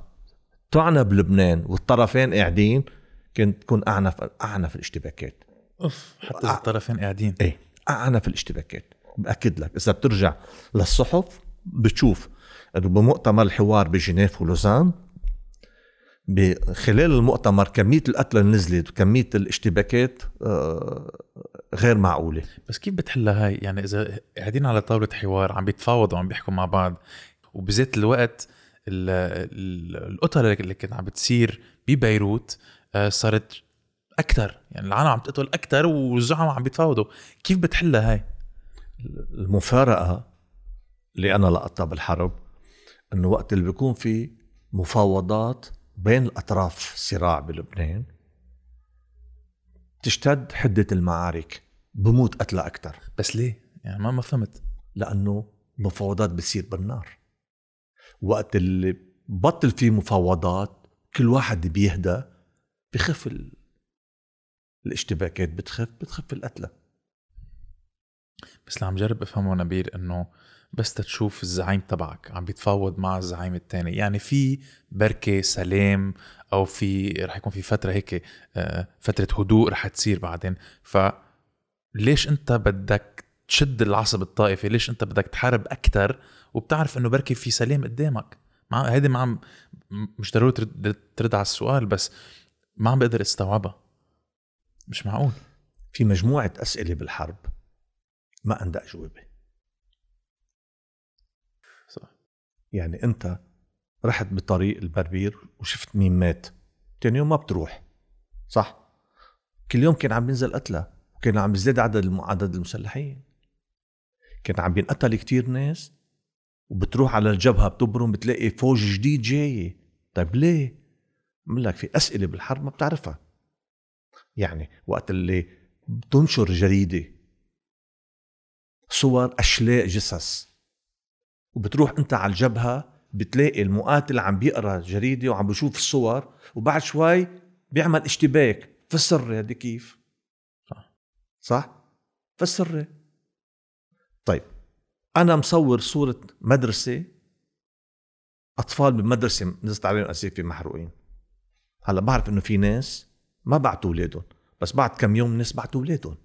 تعنى بلبنان والطرفين قاعدين كانت تكون اعنف أعنف الاشتباكات. أوف حتى إذا الطرفين قاعدين. إيه أعنف الاشتباكات. بأكد لك إذا بترجع للصحف بتشوف إنه بمؤتمر الحوار بجنيف ولوزان خلال المؤتمر كمية القتلى نزلت وكمية الاشتباكات آه، غير معقولة. بس كيف بتحلها هاي؟ يعني إذا قاعدين على طاولة حوار عم بيتفاوضوا وعم بيحكوا مع بعض وبذات الوقت ال- ال- القتل اللي كانت عم بتصير ببيروت صارت أكثر يعني العالم عم تقتل أكثر والزعماء عم بيتفاوضوا. كيف بتحلها هاي؟ المفارقة اللي أنا لقطتها بالحرب إنه وقت اللي بيكون في مفاوضات بين الأطراف صراع بلبنان تشتد حدة المعارك بموت قتلى أكثر بس ليه؟ يعني ما ما فهمت. لأنه مفاوضات بتصير بالنار. وقت اللي بطل في مفاوضات كل واحد بيهدى بخف ال... الاشتباكات بتخف بتخف القتلى بس اللي عم جرب افهمه نبيل انه بس تشوف الزعيم تبعك عم بيتفاوض مع الزعيم الثاني يعني في بركة سلام أو في رح يكون في فترة هيك آه، فترة هدوء رح تصير بعدين. فليش انت بدك تشد العصب الطائفي؟ ليش انت بدك تحارب أكثر وبتعرف إنه بركي في سلام قدامك. مع هيدي ما عم مش ضروري ترد على السؤال بس ما عم بقدر استوعبها. مش معقول. في مجموعة أسئلة بالحرب ما عندها أجوبة. صح. يعني أنت رحت بطريق البربير وشفت مين مات. تاني يوم ما بتروح. صح؟ كل يوم كان عم ينزل قتلى وكان عم يزداد عدد عدد المسلحين. كان عم بينقتل كتير ناس وبتروح على الجبهة بتبرم بتلاقي فوج جديد جاي. طيب ليه؟ بقول لك في أسئلة بالحرب ما بتعرفها. يعني وقت اللي بتنشر جريدة صور أشلاء جثث وبتروح أنت على الجبهة بتلاقي المقاتل عم بيقرأ جريدة وعم بيشوف الصور وبعد شوي بيعمل اشتباك. فسر هدي كيف؟ صح. فسر طيب أنا مصور صورة مدرسة أطفال بمدرسة نزلت عليهم أسيفي محروقين. هلا بعرف إنه في ناس ما بعتوا أولادهم بس بعد كم يوم ناس بعتوا أولادهم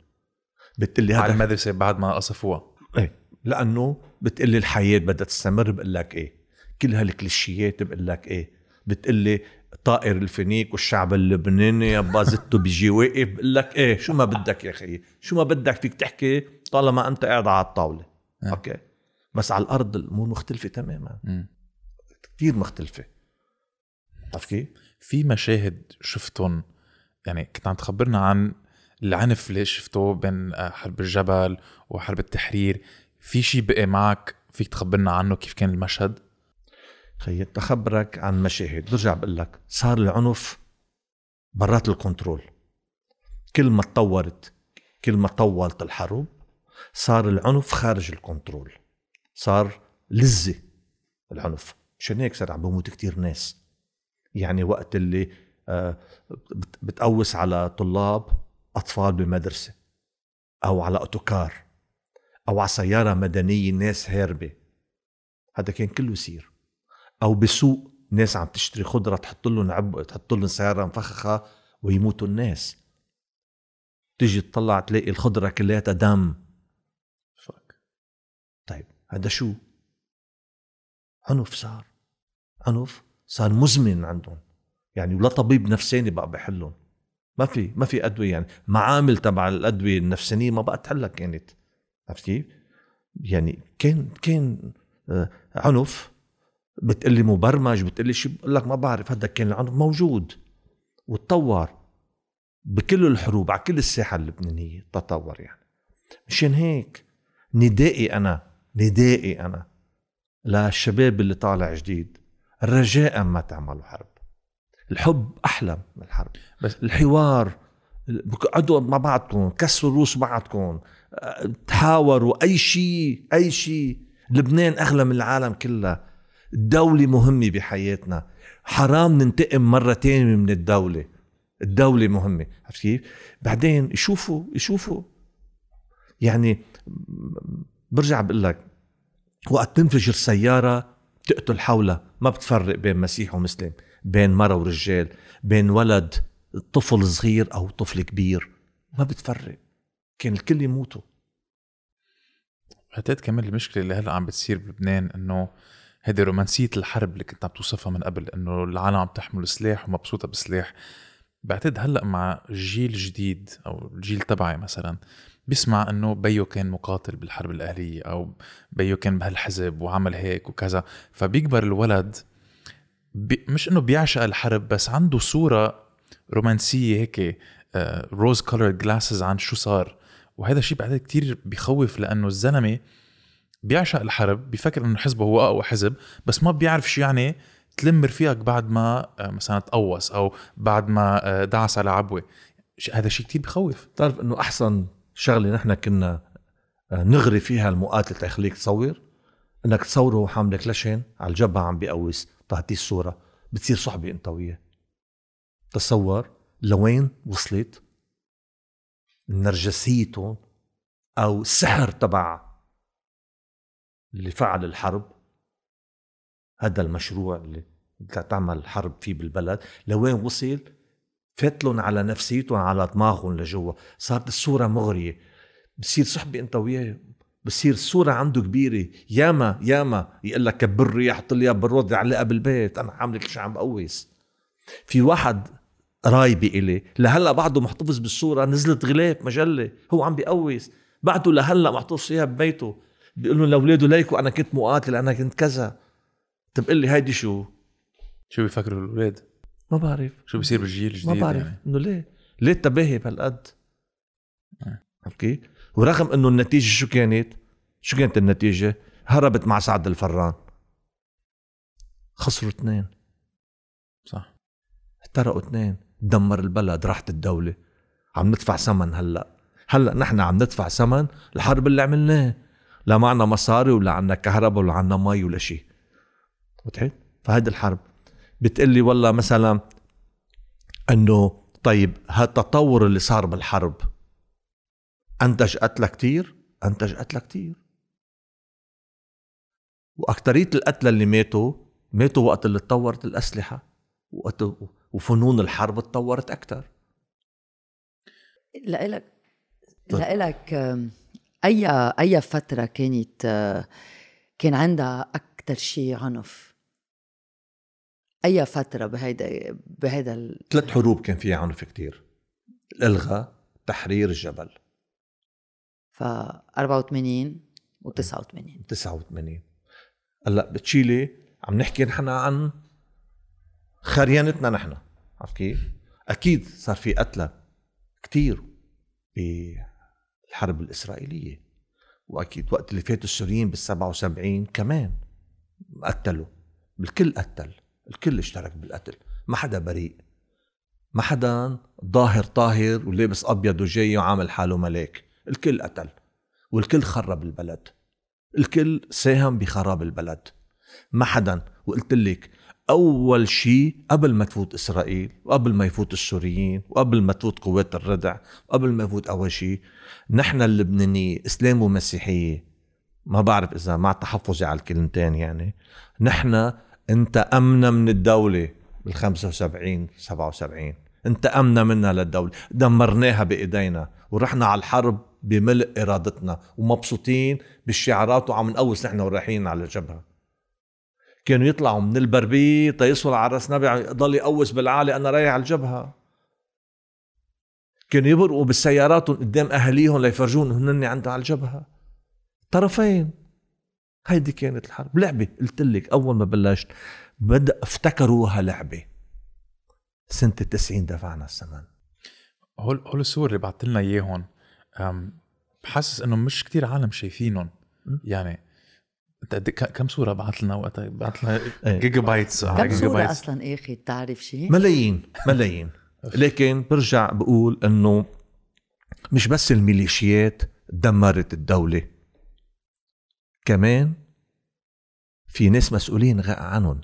بتقلي على هذا المدرسة بعد ما قصفوها إيه لأنه بتقلي الحياة بدها تستمر بقول لك إيه كل هالكليشيات بقول لك إيه بتقلي طائر الفينيك والشعب اللبناني يابا زته بيجي واقف بقول لك إيه شو ما بدك يا أخي شو ما بدك فيك تحكي طالما أنت قاعد على الطاولة آه. okay بس على الأرض الأمور مختلفة تماما. كثير مختلفة عرفت كيف؟ في مشاهد شفتهم يعني كنت عم تخبرنا عن العنف اللي شفته بين آه، حرب الجبل وحرب التحرير. في شيء بقي معك؟ فيك تخبرنا عنه؟ كيف كان المشهد؟ خيي تخبرك عن مشاهد. برجع بقول لك صار العنف برات ال control. كل ما تطورت كل ما طولت الحرب صار العنف خارج ال control. صار لذة العنف. مشان هيك صار عم بموت كتير ناس. يعني وقت اللي آه، بت- بتقوس على طلاب أطفال بمدرسة أو على أوتوكار أو على سيارة مدنية ناس هاربة. هذا كان كله يصير. أو بسوق ناس عم تشتري خضرة تحط لهم عب تحط لهم سيارة مفخخة ويموتوا الناس. تيجي تطلع تلاقي الخضرة كلها دم. فك طيب هذا شو؟ عنف صار. عنف صار مزمن عندهم. يعني ولا طبيب نفساني بقى بحلهم. ما في ما في أدوية يعني. معامل تبع الأدوية النفسانية ما بقى تحلها كانت عرفت كيف؟ يعني كان كان آه، عنف بتقلي مبرمج بتقلي شيء بقول لك ما بعرف هذا كان العنف موجود. وتطور. بكل الحروب على كل الساحة اللبنانية تطور يعني. مشان هيك ندائي أنا ندائي أنا للشباب اللي طالع جديد. رجاء ما تعملوا حرب. الحب أحلى من الحرب. بس الحوار اقعدوا مع بعضكم كسروا روس بعضكم تحاوروا أي شيء أي شيء. لبنان أغلى من العالم كلها الدولة مهمة بحياتنا. حرام ننتقم مرة تانية من الدولة. الدولة مهمة. عرفت كيف؟ بعدين يشوفوا يشوفوا. يعني برجع بقول لك وقت تنفجر سيارة تقتل حولها ما بتفرق بين مسيح ومسلم بين مرة ورجال بين ولد طفل صغير أو طفل كبير ما بتفرق. كان الكل يموتوا. بعتقد كمان المشكلة اللي هلأ عم بتصير بلبنان إنه هيدي رومانسية الحرب اللي كنت عم توصفها من قبل إنه العالم عم تحمل سلاح ومبسوطه بسلاح. بعتقد هلأ مع الجيل الجديد أو الجيل تبعي مثلا بيسمع إنه بيو كان مقاتل بالحرب الأهلية أو بيو كان بهالحزب وعمل هيك وكذا. فبيكبر الولد بي مش إنه بيعشق الحرب بس عنده صورة رومانسية هيك rose colored glasses عن شو صار. وهذا الشيء بعتقد كتير بخوف لأنه الزلمة بيعشق الحرب بيفكر إنه حزبه هو أقوى حزب بس ما بيعرف شو يعني تلم رفيقك بعد ما آه، مثلا تقوص أو بعد ما آه، دعس على عبوة. هذا شيء كتير بخوف. بتعرف إنه أحسن شغلة نحن كنا آه، نغري فيها المقاتل تخليك تصور إنك تصوره وحامل كلاشين على الجبهة عم بيقوس تعطيه الصورة بتصير صحبة أنت وياه. تصور لوين وصلت؟ نرجسيتهم أو السحر تبع اللي فعل الحرب. هذا المشروع اللي تعمل حرب فيه بالبلد. لوين وصل؟ فتلن على نفسيتهم على دماغهم لجوا. صارت الصورة مغرية. بصير صحبة أنت وياه بصير الصورة عنده كبيرة. ياما ياما يقول لك كبر لي حط لي بالرد علقها بالبيت أنا عامل كل شيء عم بقوس. في واحد قرايبي إلي لهلأ بعده محتفظ بالصورة نزلت غلاف مجلة. هو عم بيقوس. بعده لهلأ محتفظ فيها ببيته. بيقول لهم لأولاده ليكوا أنا كنت مقاتل أنا كنت كذا. طب قل لي هيدي شو؟ شو بيفكروا الأولاد؟ ما بعرف. شو بيصير بالجيل الجديد ما بعرف. يعني. إنه ليه؟ ليه التباهي بهالقد؟ آه. عرفت كيف؟ ورغم إنه النتيجة شو كانت؟ شو كانت النتيجة؟ هربت مع سعد الفران. خسروا اثنين. صح. احترقوا اثنين. دمر البلد راحت الدولة. عم ندفع ثمن هلأ. هلأ نحن عم ندفع ثمن الحرب اللي عملناه. لا معنا مصاري ولا عنا كهرباء ولا عنا مي ولا شيء وضحت فهيدي الحرب. بتقلي والله مثلا إنه طيب هالتطور اللي صار بالحرب انتج قتلى كتير؟ انتج قتلى كتير. وأكترية القتلى اللي ماتوا ماتوا وقت اللي تطورت الأسلحة وقت وفنون الحرب تطورت أكثر لإلك طيب. لإلك آم، أي أي فترة كانت كان عندها أكثر شيء عنف؟ أي فترة بهيدا بهيدا ال... ثلاث حروب كان فيها عنف كتير. الالغاء تحرير الجبل. ف 84 و 89 89 هلأ بتشيلي عم نحكي نحن عن خريانتنا نحن. عرفت كيف؟ أكيد صار في قتلى كتير بالحرب الإسرائيلية. وأكيد وقت اللي فاتوا السوريين بال 77 كمان قتلوا. الكل قتل. الكل اشترك بالقتل. ما حدا بريء. ما حدا ظاهر طاهر ولابس أبيض وجاي وعامل حاله ملاك. الكل قتل. والكل خرب البلد. الكل ساهم بخراب البلد. ما حدا وقلت لك أول شيء قبل ما تفوت إسرائيل وقبل ما يفوت السوريين وقبل ما تفوت قوات الردع وقبل ما يفوت أول شيء نحن اللبنانيه إسلام ومسيحية. ما بعرف إذا مع تحفظي على الكلمتين يعني. نحن انت امنا من الدولة بال 75 77 انت امنا منها للدوله. دمرناها بايدينا ورحنا على الحرب بملء ارادتنا ومبسوطين بالشعارات وعم نقوس نحن ورايحين على الجبهه كانوا يطلعوا من البربيط يصلوا على رأس نبي يضل يقوس بالعالي أنا رايح على الجبهة. كانوا يبرقوا بالسياراتهم قدام أهاليهم ليفرجون هن عندهم على الجبهة. طرفين. هيدي كانت الحرب. لعبة قلت لك أول ما بلشت بدا افتكروها لعبة. سنة 90 دفعنا الثمن هول هول الصور اللي بعت لنا إياهم. بحسس إنه مش كتير عالم شايفينهم. يعني أنت ك- كم صورة بعت لنا وقتها؟ بعت لنا إيه. gigabytes على كم صورة bytes. أصلا آخي؟ بتعرف شيء؟ ملايين ملايين. *laughs* لكن برجع بقول إنه مش بس الميليشيات دمرت الدولة. كمان في ناس مسؤولين عنهم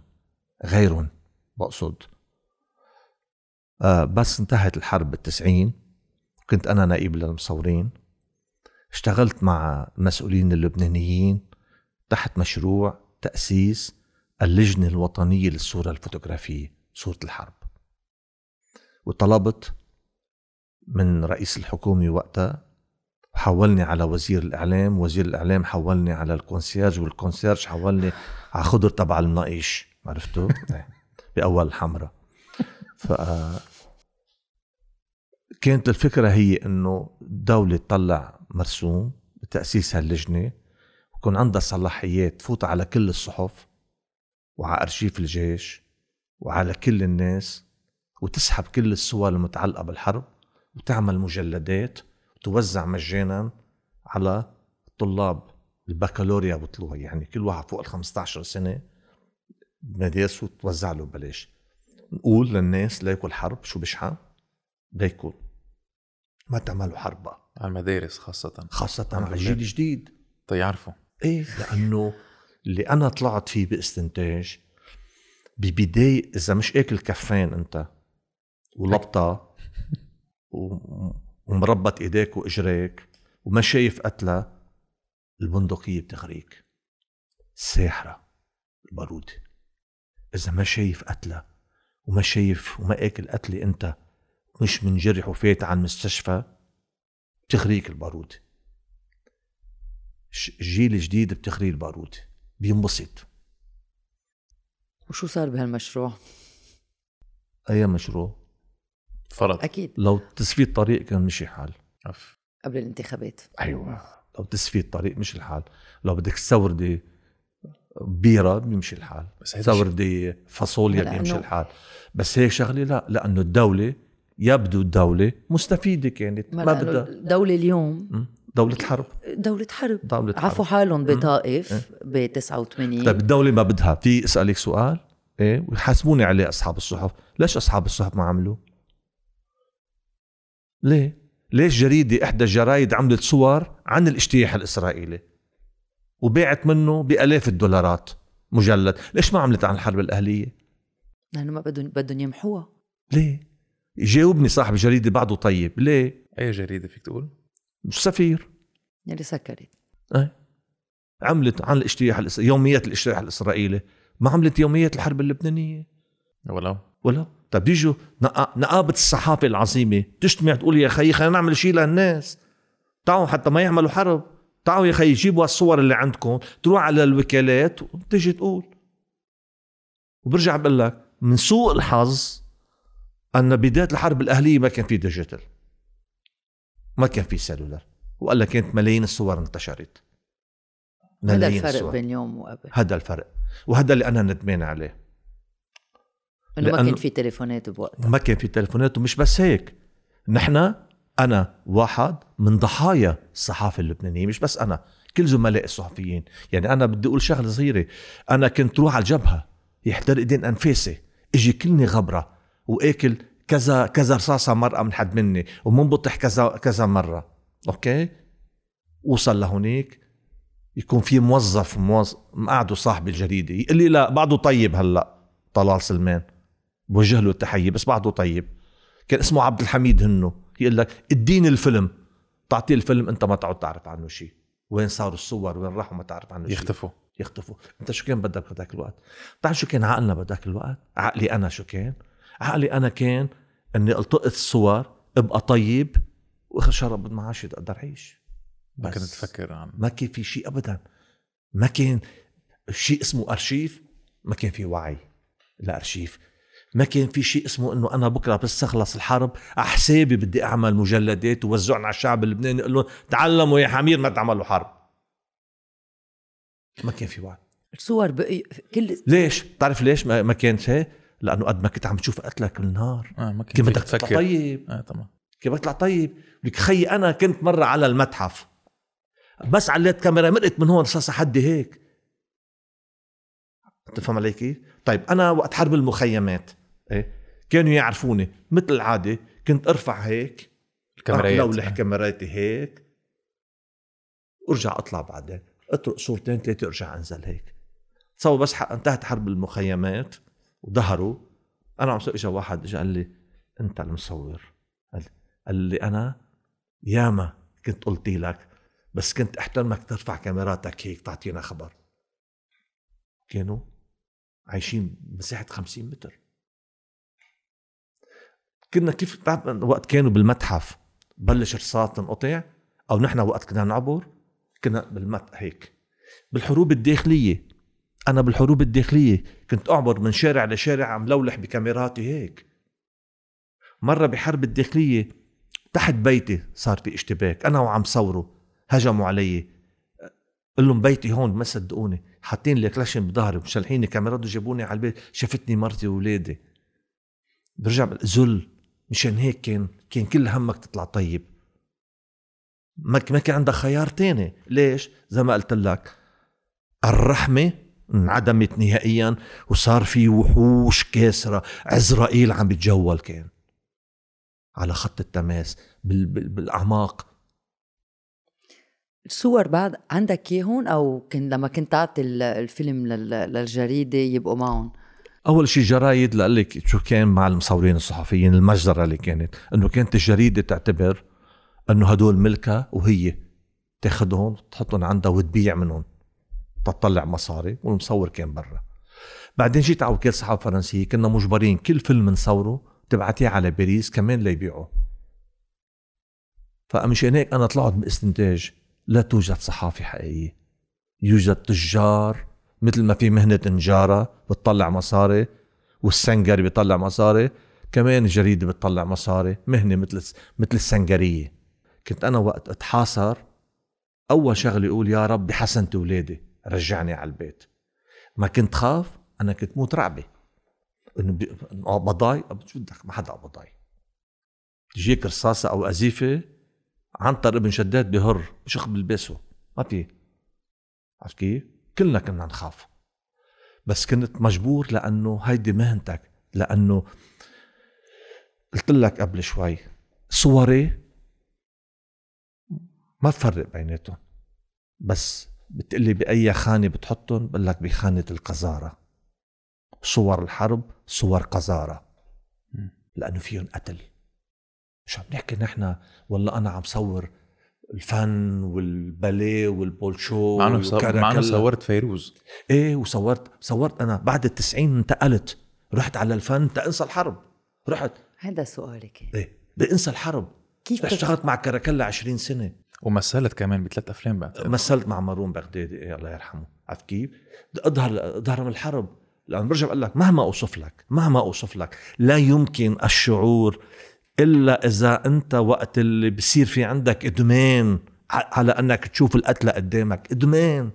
غيرهم. بقصد آه بس انتهت الحرب بالتسعين كنت أنا نائب للمصورين. اشتغلت مع المسؤولين اللبنانيين تحت مشروع تأسيس اللجنة الوطنية للصورة الفوتوغرافية صورة الحرب. وطلبت من رئيس الحكومة وقتها حولني على وزير الإعلام وزير الإعلام حولني على ال concierge وال concierge حولني على خضر تبع المناقيش عرفتوا؟ *laughs* بأول الحمراء ف كانت الفكرة هي إنه الدولة تطلع مرسوم بتأسيس هاللجنة ويكون عندها صلاحيات تفوت على كل الصحف وعلى أرشيف الجيش وعلى كل الناس وتسحب كل الصور المتعلقة بالحرب وتعمل مجلدات وتوزع مجانا على طلاب البكالوريا بطلوها. يعني كل واحد فوق ال 15 سنة مدارسه توزع له ببلاش. نقول للناس ليكوا الحرب شو بشحن ليكوا ما تعملوا حرب بقى. على المدارس خاصة. خاصة على الجيل الجديد. تيعرفوا إيه لأنه اللي أنا طلعت فيه باستنتاج ببداية إذا مش آكل كفين أنت ولبطة *laughs* و- ومربط إيديك وإجريك وما شايف قتلة البندقية بتغريك. الساحرة البارودة إذا ما شايف قتلة وما شايف وما آكل قتلة أنت مش منجرح وفات على المستشفى بتغريك البارودة الجيل الجديد بتغريه البارودة بينبسط. وشو صار بهالمشروع؟ أي مشروع؟ فرض أكيد. لو تسفيد الطريق كان مشي حال أف. قبل الانتخابات. أيوه. لو تسفيد الطريق مش الحال. لو بدك تستوردي بيرة بيمشي الحال. تستوردي فاصوليا بيمشي الحال. بس هيك شغلة لا لأنه الدولة يبدو الدولة مستفيدة كانت. ما, بدها. الدولة اليوم م? دولة حرب. دولة حرب. دولة حرب. عفوا حالهم بطائف ب 89 طيب الدولة ما بدها. في اسألك سؤال. إيه؟ ويحاسبوني عليه أصحاب الصحف. ليش أصحاب الصحف ما عملوا؟ ليه؟ ليش جريدة إحدى الجرايد عملت صور عن الاجتياح الإسرائيلي؟ وباعت منه بألاف الدولارات مجلد. ليش ما عملت عن الحرب الأهلية؟ لأنه ما بدهم بدهم يمحوها. ليه؟ جاوبني صاحب الجريدة بعده طيب. ليه؟ أي جريدة فيك تقول؟ مش سفير. يلي سكرت إيه عملت عن الاجتياح الإس... يوميات الاجتياح الإسرائيلي. ما عملت يوميات الحرب اللبنانية. ولو. ولا طب بيجوا نقا- نقابة الصحافة العظيمة تجتمع تقول يا خيي خلينا نعمل شيء للناس. تعالوا حتى ما يعملوا حرب. تعالوا يا خيي جيبوا الصور اللي عندكم تروح على الوكالات وتجي تقول. وبرجع بقول لك من سوء الحظ أن بداية الحرب الأهلية ما كان في digital. ما كان في cellular. وقال لك كانت ملايين الصور انتشرت. هذا ملايين الفرق الصور. بين اليوم وقبل. هذا الفرق. وهذا اللي أنا ندمان عليه. إنه ما كان في تليفونات بوقتها. ما كان في تليفونات ومش بس هيك. نحن أنا واحد من ضحايا الصحافة اللبنانية مش بس أنا كل زملائي الصحفيين. يعني أنا بدي أقول شغلة صغيرة. أنا كنت روح على الجبهه يحتر إيدين أنفاسي. إجي كلني غبرة وآكل كذا كذا رصاصة مرقه من حد مني ومنبطح كذا كذا مرة. أوكي؟ وصل لهونيك. يكون في موظف موظف مقعده صاحب الجريدة. يقول لي لا بعده طيب هلأ طلال سلمان. بوجه له التحية بس بعده طيب. كان اسمه عبد الحميد هنو. يقول لك اديني الفيلم. تعطيه الفيلم انت ما تعود تعرف عنه شيء وين صاروا الصور؟ وين راحوا؟ ما تعرف عنه شيء يختفوا. يختفوا. انت شو كان بدك بهذاك الوقت؟ بتعرف شو كان عقلنا بهذاك الوقت؟ عقلي أنا شو كان؟ عقلي أنا كان إني ألتقط الصور أبقى طيب وآخر شهر اقبض معاشي أقدر أعيش. ما. كنت تفكر عن ما كان في شيء ابدا. ما كان شيء اسمه أرشيف ما كان في وعي لأرشيف. ما كان في شيء اسمه إنه أنا بكرة بس تخلص الحرب على حسابي بدي أعمل مجلدات ووزعهم على الشعب اللبناني أقول لهم تعلموا يا حمير ما تعملوا حرب. ما كان في وعي. الصور بقي كل ليش؟ بتعرف ليش ما ما كانت هيك؟ لأنه قد ما كنت عم تشوف قتلك بالنهار. آه ما كنت بدك تطلع تفكر طيب؟ آه طبعا كيف بطلع طيب؟ لك خيي أنا كنت مرة على المتحف. بس عليت كاميرا مرقت من هون رصاصه حدي هيك. تفهم علي كيف؟ طيب أنا وقت حرب المخيمات إيه؟ كانوا يعرفوني. مثل العادة كنت أرفع هيك الكاميرات. لولح. كاميراتي هيك وأرجع أطلع بعدين. اطرق صورتين ثلاثة أرجع أنزل هيك. تصور بس انتهت حرب المخيمات وظهروا. أنا عم اجى واحد اجى قال لي أنت المصور. قال قال لي أنا ياما كنت قلت لك بس كنت أحترمك ترفع كاميراتك هيك تعطينا خبر. كانوا عايشين مساحة 50 متر. كنا كيف بعد وقت كانوا بالمتحف بلش رصاص تنقطع أو نحن وقت كنا نعبر كنا بالمت هيك. بالحروب الداخلية. أنا بالحروب الداخلية كنت أعبر من شارع لشارع عم لولح بكاميراتي هيك. مرة بحرب الداخلية تحت بيتي صار في اشتباك. أنا وعم صوره هجموا علي. قل لهم بيتي هون ما صدقوني. حاطين لي كلاشين بظهري ومشلحيني كاميرات وجابوني على البيت. شافتني مرتي واولادي برجع ذل. مشان هيك كان كان كل همك تطلع طيب. ما ما كان عندك خيار تاني. ليش؟ زي ما قلت لك الرحمة انعدمت نهائيا وصار في وحوش كاسرة. عزرائيل عم بتجول كان. على خط التماس بال بال بالأعماق. الصور بعد عندك اياهم أو كن لما كنت تعطي الفيلم للجريدة يبقوا معهم؟ أول شيء جرايد لك شو كان مع المصورين الصحفيين المجزرة اللي كانت. إنه كانت الجريده تعتبر إنه هدول ملكها وهي تاخذهم تحطهم عندها وتبيع منهم. تطلع مصاري والمصور كان برا. بعدين جيت على وكالة صحافه فرنسيه كنا مجبرين كل فيلم نصوره تبعتيه على باريس كمان ليبيعه فمشان هيك أنا طلعت باستنتاج لا توجد صحافة حقيقية. يوجد تجار مثل ما في مهنة نجاره بتطلع مصاري والسنجري بيطلع مصاري كمان الجريده بتطلع مصاري مهنة مثل مثل السنجرية. كنت أنا وقت أتحاصر أول شغلة أقول يا رب بحسنت أولادي رجعني على البيت. ما كنت خاف أنا كنت موت رعبة. إنه قبضاي شو بدك؟ ما حدا قبضاي تجيك رصاصة أو قذيفه عنتر ابن شداد بهر بشخ بلبسه ما في. عرفت كيف؟ كلنا كنا نخاف. بس كنت مجبور لأنه هيدي مهنتك لأنه قلت لك قبل شوي صوري ما بفرق بيناتهم. بس بتقلي بأي خانة بتحطهم بقول لك بخانة القذارة. صور الحرب صور قذارة. لأنه فيهم قتل. مش عم نحكي نحن؟ والله أنا عم صور الفن والباليه والبولشو مع إنه صورت فيروز. إيه وصورت صورت أنا بعد التسعين انتقلت. رحت على الفن إنسى الحرب. رحت. هذا سؤالك. إيه بانسى الحرب. كيف اشتغلت مع كاراكلا 20 سنة. ومثلت كمان بثلاث أفلام بعد. مثلت مع مارون بغدادي. إيه الله يرحمه. عرفت كيف؟ بدي اظهر أظهر من الحرب. لأن برجع بقول لك مهما أوصف لك مهما أوصف لك لا يمكن الشعور إلا إذا أنت وقت اللي بصير في عندك إدمان على أنك تشوف القتلى قدامك إدمان.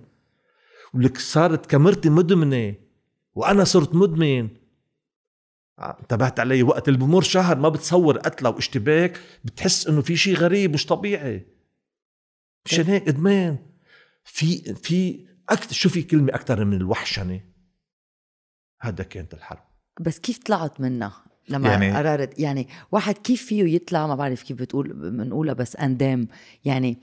ولك صارت كاميرتي مدمنة وأنا صرت مدمن. انتبهت علي وقت اللي بمر شهر ما بتصور قتلى واشتباك بتحس إنه في شيء غريب مش طبيعي. مشان هيك إدمان. في في أكثر شو في كلمة أكثر من الوحشنة؟ هذا كانت الحرب. بس كيف طلعت منها؟ لما يعني قررت يعني واحد كيف فيه يطلع؟ ما بعرف كيف بتقول بنقولها بس اندام. يعني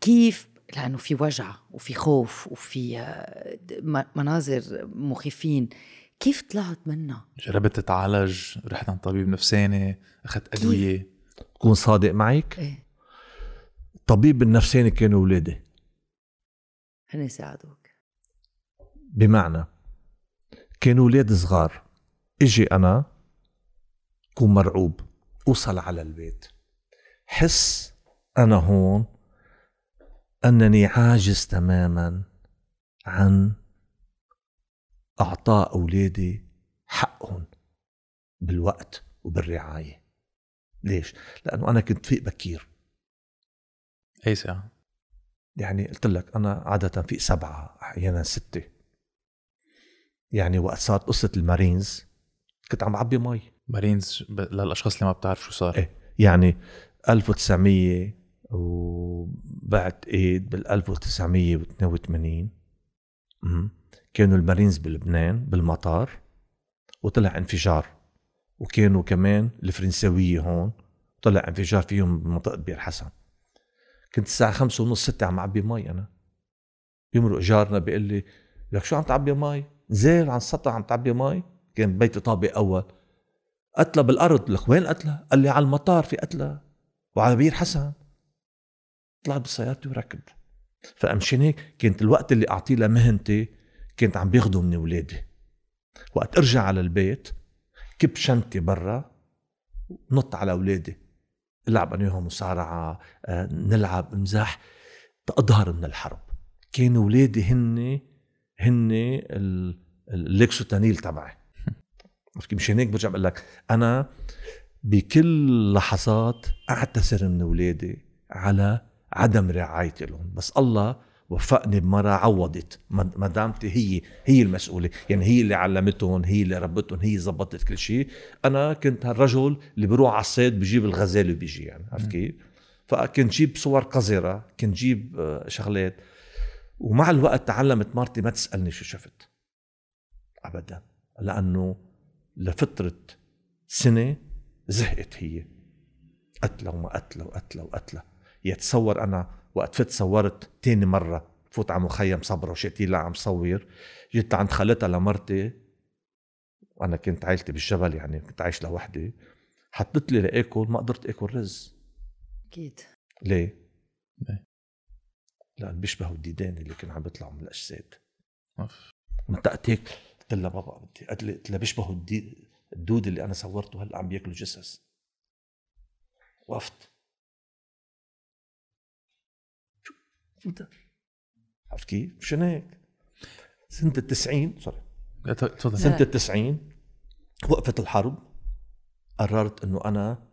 كيف؟ لأنه في وجع وفي خوف وفي آه، مناظر مخيفين. كيف طلعت منها؟ جربت تتعالج؟ رحت عند طبيب نفساني؟ أخذت أدوية؟ تكون صادق معك؟ إيه. الطبيب النفساني كانوا ولادي. هن ساعدوك. بمعنى كانوا ولاد صغار. إجي أنا كون مرعوب. اوصل على البيت. حس أنا هون أنني عاجز تماما عن أعطاء أولادي حقهم بالوقت وبالرعاية. ليش؟ لأنه أنا كنت فيق بكير. أي ساعة؟ يعني قلت لك أنا عادة في سبعة أحيانا ستة. يعني وقت صارت قصة المارينز كنت عم بعبي مي. مارينز ب... للأشخاص اللي ما بتعرف شو صار. إيه يعني 1900 وبعد إيد بال 1982 كانوا المارينز بلبنان بالمطار وطلع انفجار. وكانوا كمان الفرنساوية هون طلع انفجار فيهم بمنطقة بير حسن. كنت الساعة خمسة ونص ستة عم عبي مي أنا. بيمرق جارنا بيقول لي لك شو عم تعبي مي؟ نزل عن السطح عم تعبي مي؟ كان بيتي طابق أول. قتلة بالأرض لك وين قتلة؟ قال لي على المطار في قتلة وعلى بير حسن. طلعت بسيارتي وركبت فمشان هيك كانت الوقت اللي أعطيه لمهنتي كانت عم بيخدمني ولادي وقت أرجع على البيت كب شنطتي برا نط على أولادي. العب أنا وياهم مصارعة آه، نلعب مزاح. تأظهر من الحرب. كانوا أولادي هن هن ال- الليكسوتانيل تبعي؟ مشان هيك برجع بقول لك أنا بكل لحظات أعتذر من أولادي على عدم رعايتي لهم. بس الله وفقني بمرة عوضت. مد- مدامتي هي هي المسؤولة. يعني هي اللي علمتهم هي اللي ربتهم هي زبطت كل شيء. أنا كنت هالرجل اللي بروح على الصيد بجيب الغزال وبيجي يعني عرفت كيف؟ فكنت جيب صور قذرة كنت جيب آه، شغلات. ومع الوقت تعلمت مرتي ما تسألني شو شفت. أبدا. لأنه لفترة سنة زهقت هي. قتلة وما قتلة وقتلة وقتلة. يتصور أنا وقت فت صورت تاني مرة فوت على مخيم صبرا وشقتي لها عم صور جيت عند خالتها لمرتي. وأنا كنت عائلتي بالجبل يعني كنت عايش لوحدي. حطت لي لآكل ما قدرت آكل رز. أكيد. ليه؟ ليه؟ لأن بيشبهوا الديدان اللي كانوا عم بيطلعوا من الأجساد. أوف. منطقة قلت لها بابا بدي قلت لها بيشبهوا الدود اللي أنا صورته هلا عم بياكلوا جثث وقفت شو شو ده؟ عرفت كيف؟ مشان هيك سنة التسعين سوري تفضل سنة التسعين وقفت الحرب قررت انه أنا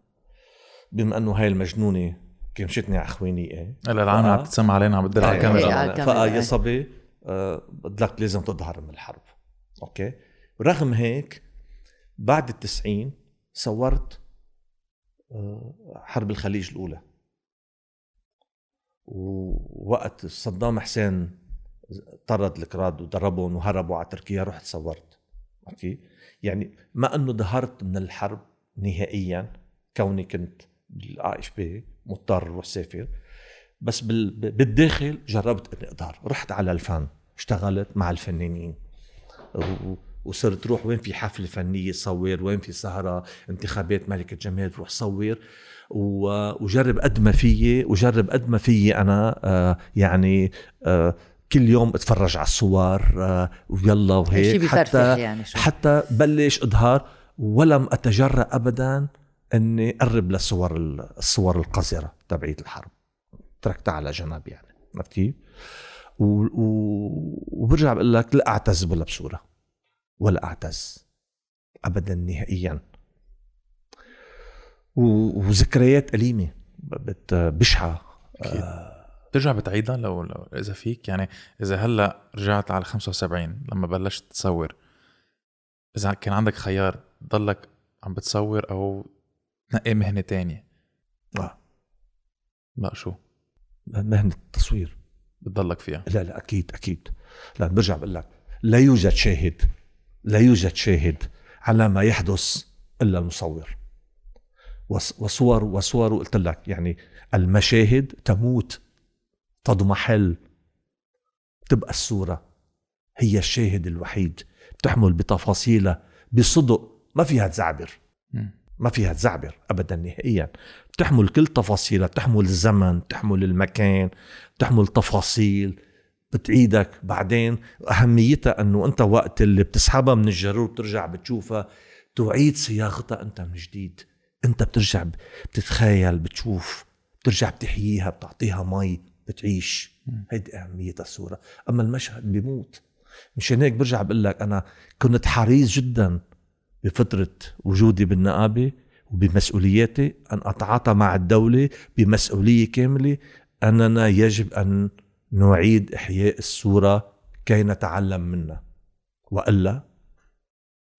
بما انه هاي المجنونة كمشتني على خوانيقي هلا العالم عم تتسمع علينا عم بتدل على إيه، إيه، الكاميرا على الكاميرا، فقال يا إيه. صبي آه، بدك لازم تظهر من الحرب أوكي؟ رغم هيك بعد التسعين صورت آه، حرب الخليج الأولى. ووقت صدام حسين طرد الأكراد وضربهم وهربوا على تركيا رحت صورت. أوكي؟ يعني ما إنه ظهرت من الحرب نهائيا كوني كنت بال AFP مضطر أروح سافر. بس بال- بالداخل جربت إني أظهر. رحت على الفن اشتغلت مع الفنانين. وصرت روح وين في حفلة فنية صور وين في سهرة انتخابات ملكه جمال روح صور وجرب قد ما فيي وجرب قد ما فيي أنا آه، يعني آه، كل يوم اتفرج على الصور آه، ويلا وهيك. حتى يعني شو. حتى بلش أظهر ولم أتجرأ ابدا إني أقرب للصور الصور القذرة تبعية الحرب. تركتها على جنب يعني عرفت كيف؟ و- و- وبرجع بقول لك لا أعتز ولا بصورة. ولا أعتز. ابدا نهائيا. و- وذكريات أليمة بت- بشعة أكيد. بترجع بتعيدها لو, لو إذا فيك. يعني إذا هلأ رجعت على 75 لما بلشت تصور إذا كان عندك خيار تضلك عم بتصور أو تنقي مهنة تانية. آه. لا شو؟ مهنة التصوير. بتضلك فيها. لا لا أكيد أكيد. لا برجع بقول لك لا يوجد شاهد لا يوجد شاهد على ما يحدث إلا المصور. وص- وصور وصور قلت لك يعني المشاهد تموت تضمحل تبقى الصورة هي الشاهد الوحيد بتحمل بتفاصيلها بصدق ما فيها تزعبر. ما فيها تزعبر ابدا نهائيا. بتحمل كل تفاصيلها بتحمل الزمن بتحمل المكان بتحمل تفاصيل بتعيدك. بعدين أهميتها إنه أنت وقت اللي بتسحبها من الجرور بترجع بتشوفها تعيد صياغتها أنت من جديد. أنت بترجع بتتخيل بتشوف بترجع بتحييها بتعطيها مي بتعيش. هيدي اهميه الصورة. أما المشهد بيموت مشان هيك برجع بقول لك أنا كنت حريص جدا بفتره وجودي بالنقابة وبمسؤولياتي أن أتعاطى مع الدولة بمسؤولية كاملة. أننا يجب أن نعيد إحياء الصورة كي نتعلم منها. وإلا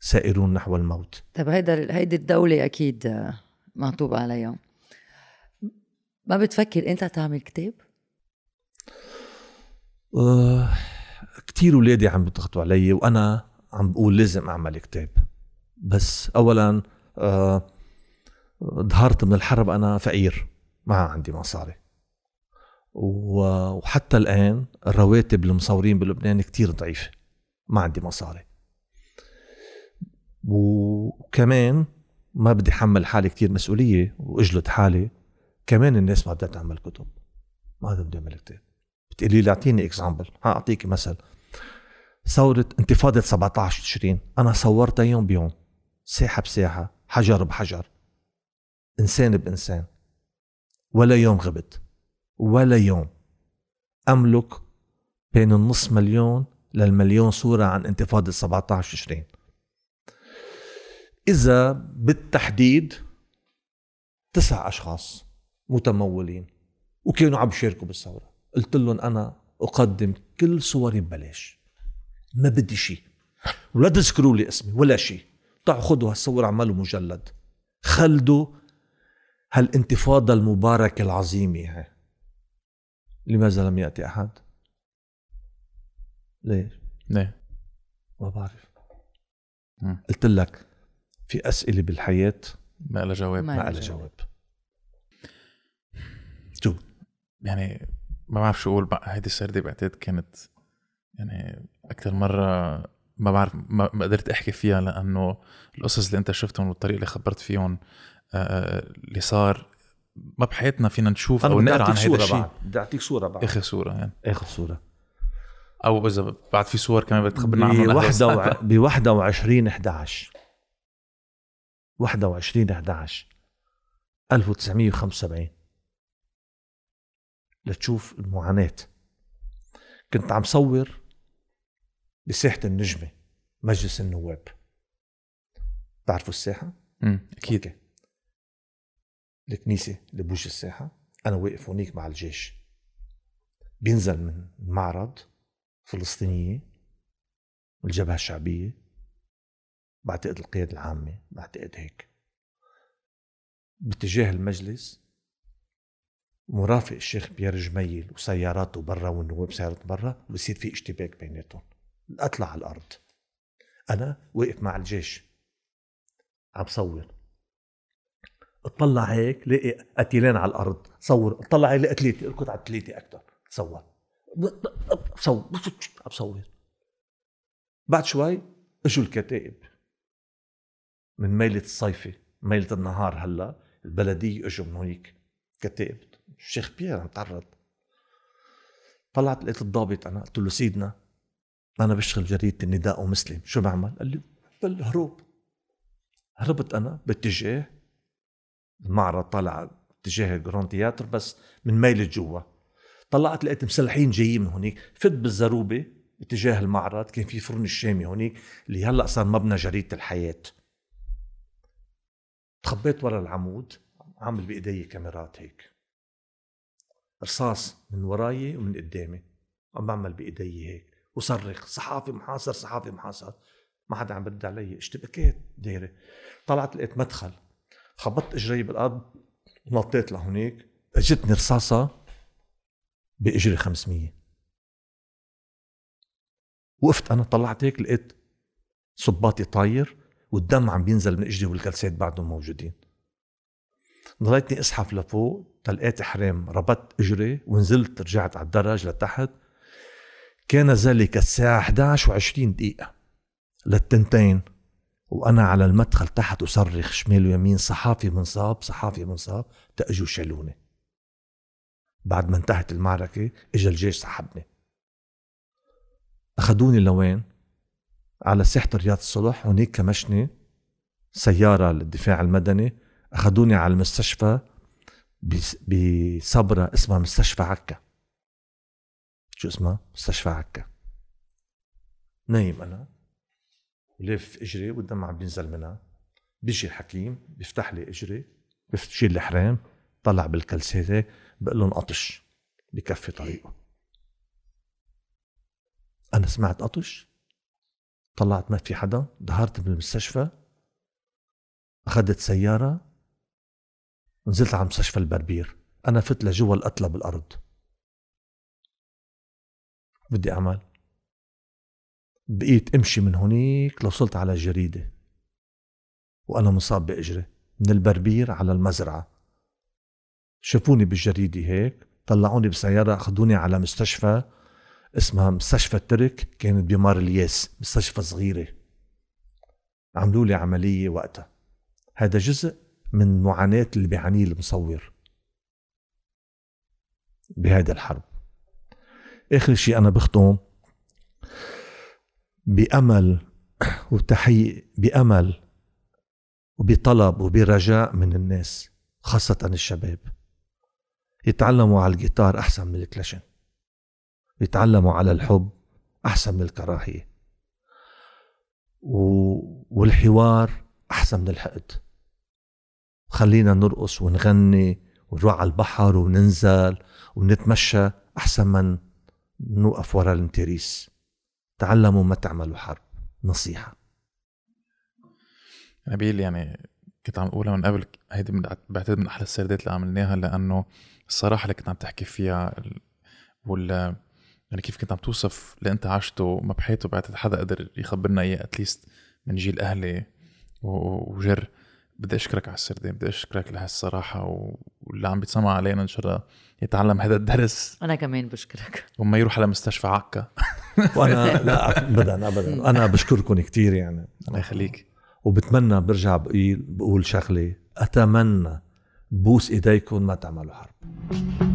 سائرون نحو الموت. طيب هيدا هيدي الدولة أكيد معطوب عليها. ما بتفكر أنت تعمل كتاب؟ آه كتير ولادي عم بيضغطوا علي وأنا عم بقول لازم أعمل كتاب. بس اولا آه ظهرت من الحرب أنا فقير ما عندي مصاري. وحتى الآن الرواتب المصورين بلبنان كتير ضعيفة ما عندي مصاري. وكمان ما بدي حمل حالي كتير مسؤولية وأجلد حالي كمان الناس ما بدها تعمل كتب ما بدي اعمل كتاب بتقولي لي أعطيني اكزامبل اعطيك مثل. ثورة انتفاضة 17 تشرين أنا صورتها يوم بيوم. ساحة بساحة حجر بحجر. إنسان بإنسان. ولا يوم غبت ولا يوم. أملك بين النص مليون للمليون صورة عن انتفاضة 17 تشرين إذا بالتحديد تسع أشخاص متمولين وكانوا عم يشاركوا بالثورة. قلت لهم أنا أقدم كل صوري ببلاش. ما بدي شيء. ولا تذكروا لي اسمي ولا شيء. تعوا خذوا هالصور اعملوا مجلد خلدوا هالانتفاضة المباركة العظيمة هاي لماذا لم يأتي أحد؟ ليش؟ ليه؟ ما بعرف. قلت لك في أسئلة بالحياة ما لها جواب ما ما لها جواب. شو يعني ما بعرف شو بقى هيدي السردة بعتقد كانت يعني أكثر مرة ما بعرف ما قدرت أحكي فيها لأنه القصص اللي أنت شفتهم والطريقة اللي خبرت فيهم آه، اللي صار ما بحياتنا فينا نشوف أو نقرأ عن هذا الشيء بدي أعطيك صورة بعد. آخر صورة يعني. آخر صورة. أو إذا بعد في صور كمان بتخبرنا عنهم ب لحظة. 21 11 21 11 1975 لتشوف المعاناة. كنت عم صور بساحة النجمة مجلس النواب. تعرفوا الساحة؟ أمم، أكيد. أوكي. الكنيسة اللي بوجه الساحة أنا واقف هونيك مع الجيش. بينزل من معرض فلسطينية والجبهة الشعبية. بعتقد القيادة العامة بعتقد هيك. باتجاه المجلس مرافق الشيخ بيير جميل وسياراته برا والنواب سيارات برا وبصير في اشتباك بيناتهم. أطلع على الأرض. أنا واقف مع الجيش. عم صور. اطلع هيك لاقي قتيلين على الأرض. صور. اطلع هيك لاقي ثلاثة اركض على الثلاثه أكثر تصور بصور بصور بعد شوي إجوا الكتائب. من ميلة الصيفي. ميلة النهار هلأ. البلدية إجوا من هونيك كتائب. الشيخ بيير عم تعرض. طلعت لقيت الضابط أنا. قلت له سيدنا أنا بشتغل جريدة النداء ومسلم. شو بعمل؟ قال لي بالهروب هربت أنا باتجاه المعرض طالع اتجاه الجراند تياتر بس من ميلة جوا طلعت لقيت مسلحين جايين من هونيك. فت بالزاروبة اتجاه المعرض كان في فرن الشامي هونيك اللي هلأ صار مبنى جريدة الحياة. تخبيت ورا العمود عامل بإيدي كاميرات هيك. رصاص من وراي ومن قدامي. عم بعمل بإيدي هيك. وصرخ صحافي محاصر صحافي محاصر. ما حدا عم برد علي اشتباكات دايرة. طلعت لقيت مدخل. خبطت اجري بالأرض نطيت لهونيك. اجتني رصاصة بإجري 500 وقفت أنا طلعت هيك لقيت صباطي طاير والدم عم بينزل من إجري والكلسات بعدهم موجودين. ضليتني أسحف لفوق تلقيت حرام ربطت إجري ونزلت رجعت على الدرج لتحت. كان ذلك الساعة 11 و20 دقيقة للتنتين وأنا على المدخل تحت أصرخ شمال ويمين صحافي منصاب صحافي منصاب تأجوا شالوني بعد ما انتهت المعركة اجى الجيش سحبني. أخذوني لوين؟ على ساحة رياض الصلح هونيك كمشني سيارة للدفاع المدني. أخذوني على المستشفى بصبرة اسمها مستشفى عكا. شو اسمها؟ مستشفى عكا نايم أنا ولف إجري والدم عم بينزل منها. بيجي الحكيم بيفتح لي إجري بشيل الحرام طلع بالكلسات هيك بقول لهم قطش بكفي طريقه. أنا سمعت قطش طلعت ما في حدا ظهرت بالمستشفى أخذت سيارة نزلت على مستشفى البربير. أنا فت لجوا القتلى بالارض بدي أعمل. بقيت أمشي من هونيك لوصلت على الجريده وأنا مصاب بإجري من البربير على المزرعة. شافوني بالجريدة هيك طلعوني بسيارة أخذوني على مستشفى اسمها مستشفى الترك كانت بمار الياس مستشفى صغيرة. عملوا لي عملية وقتها. هذا جزء من معاناة اللي بيعانيه المصور. بهذه الحرب. آخر شيء أنا بختم بأمل وتحقيق بأمل وبطلب وبرجاء من الناس خاصة الشباب. يتعلموا على الجيتار أحسن من الكلاشين. يتعلموا على الحب أحسن من الكراهية. و... والحوار أحسن من الحقد. خلينا نرقص ونغني ونروح على البحر وننزل ونتمشى أحسن من نوقف ورا الانتريس. تعلموا ما تعملوا حرب. نصيحة. نبيل يعني كنت عم أقولها من قبل هيدي بعتقد من أحلى السردات اللي عملناها لأنه الصراحة اللي كنت عم تحكي فيها وال يعني كيف كنت عم توصف اللي أنت عشته ما بحياته بعتقد حدا قدر يخبرنا إياه اتليست من جيل أهلي وجر. بدي أشكرك على السردين بدي أشكرك لهالصراحة واللي عم بيتسمع علينا إن شاء الله يتعلم هذا الدرس. أنا كمان بشكرك. وما يروح على مستشفى عكا. *laughs* وأنا لا ابدا ابدا. أنا بشكركم كثير يعني. الله يخليك. وبتمنى برجع بقول بقول شغلة أتمنى بوس إيديكم ما تعملوا حرب.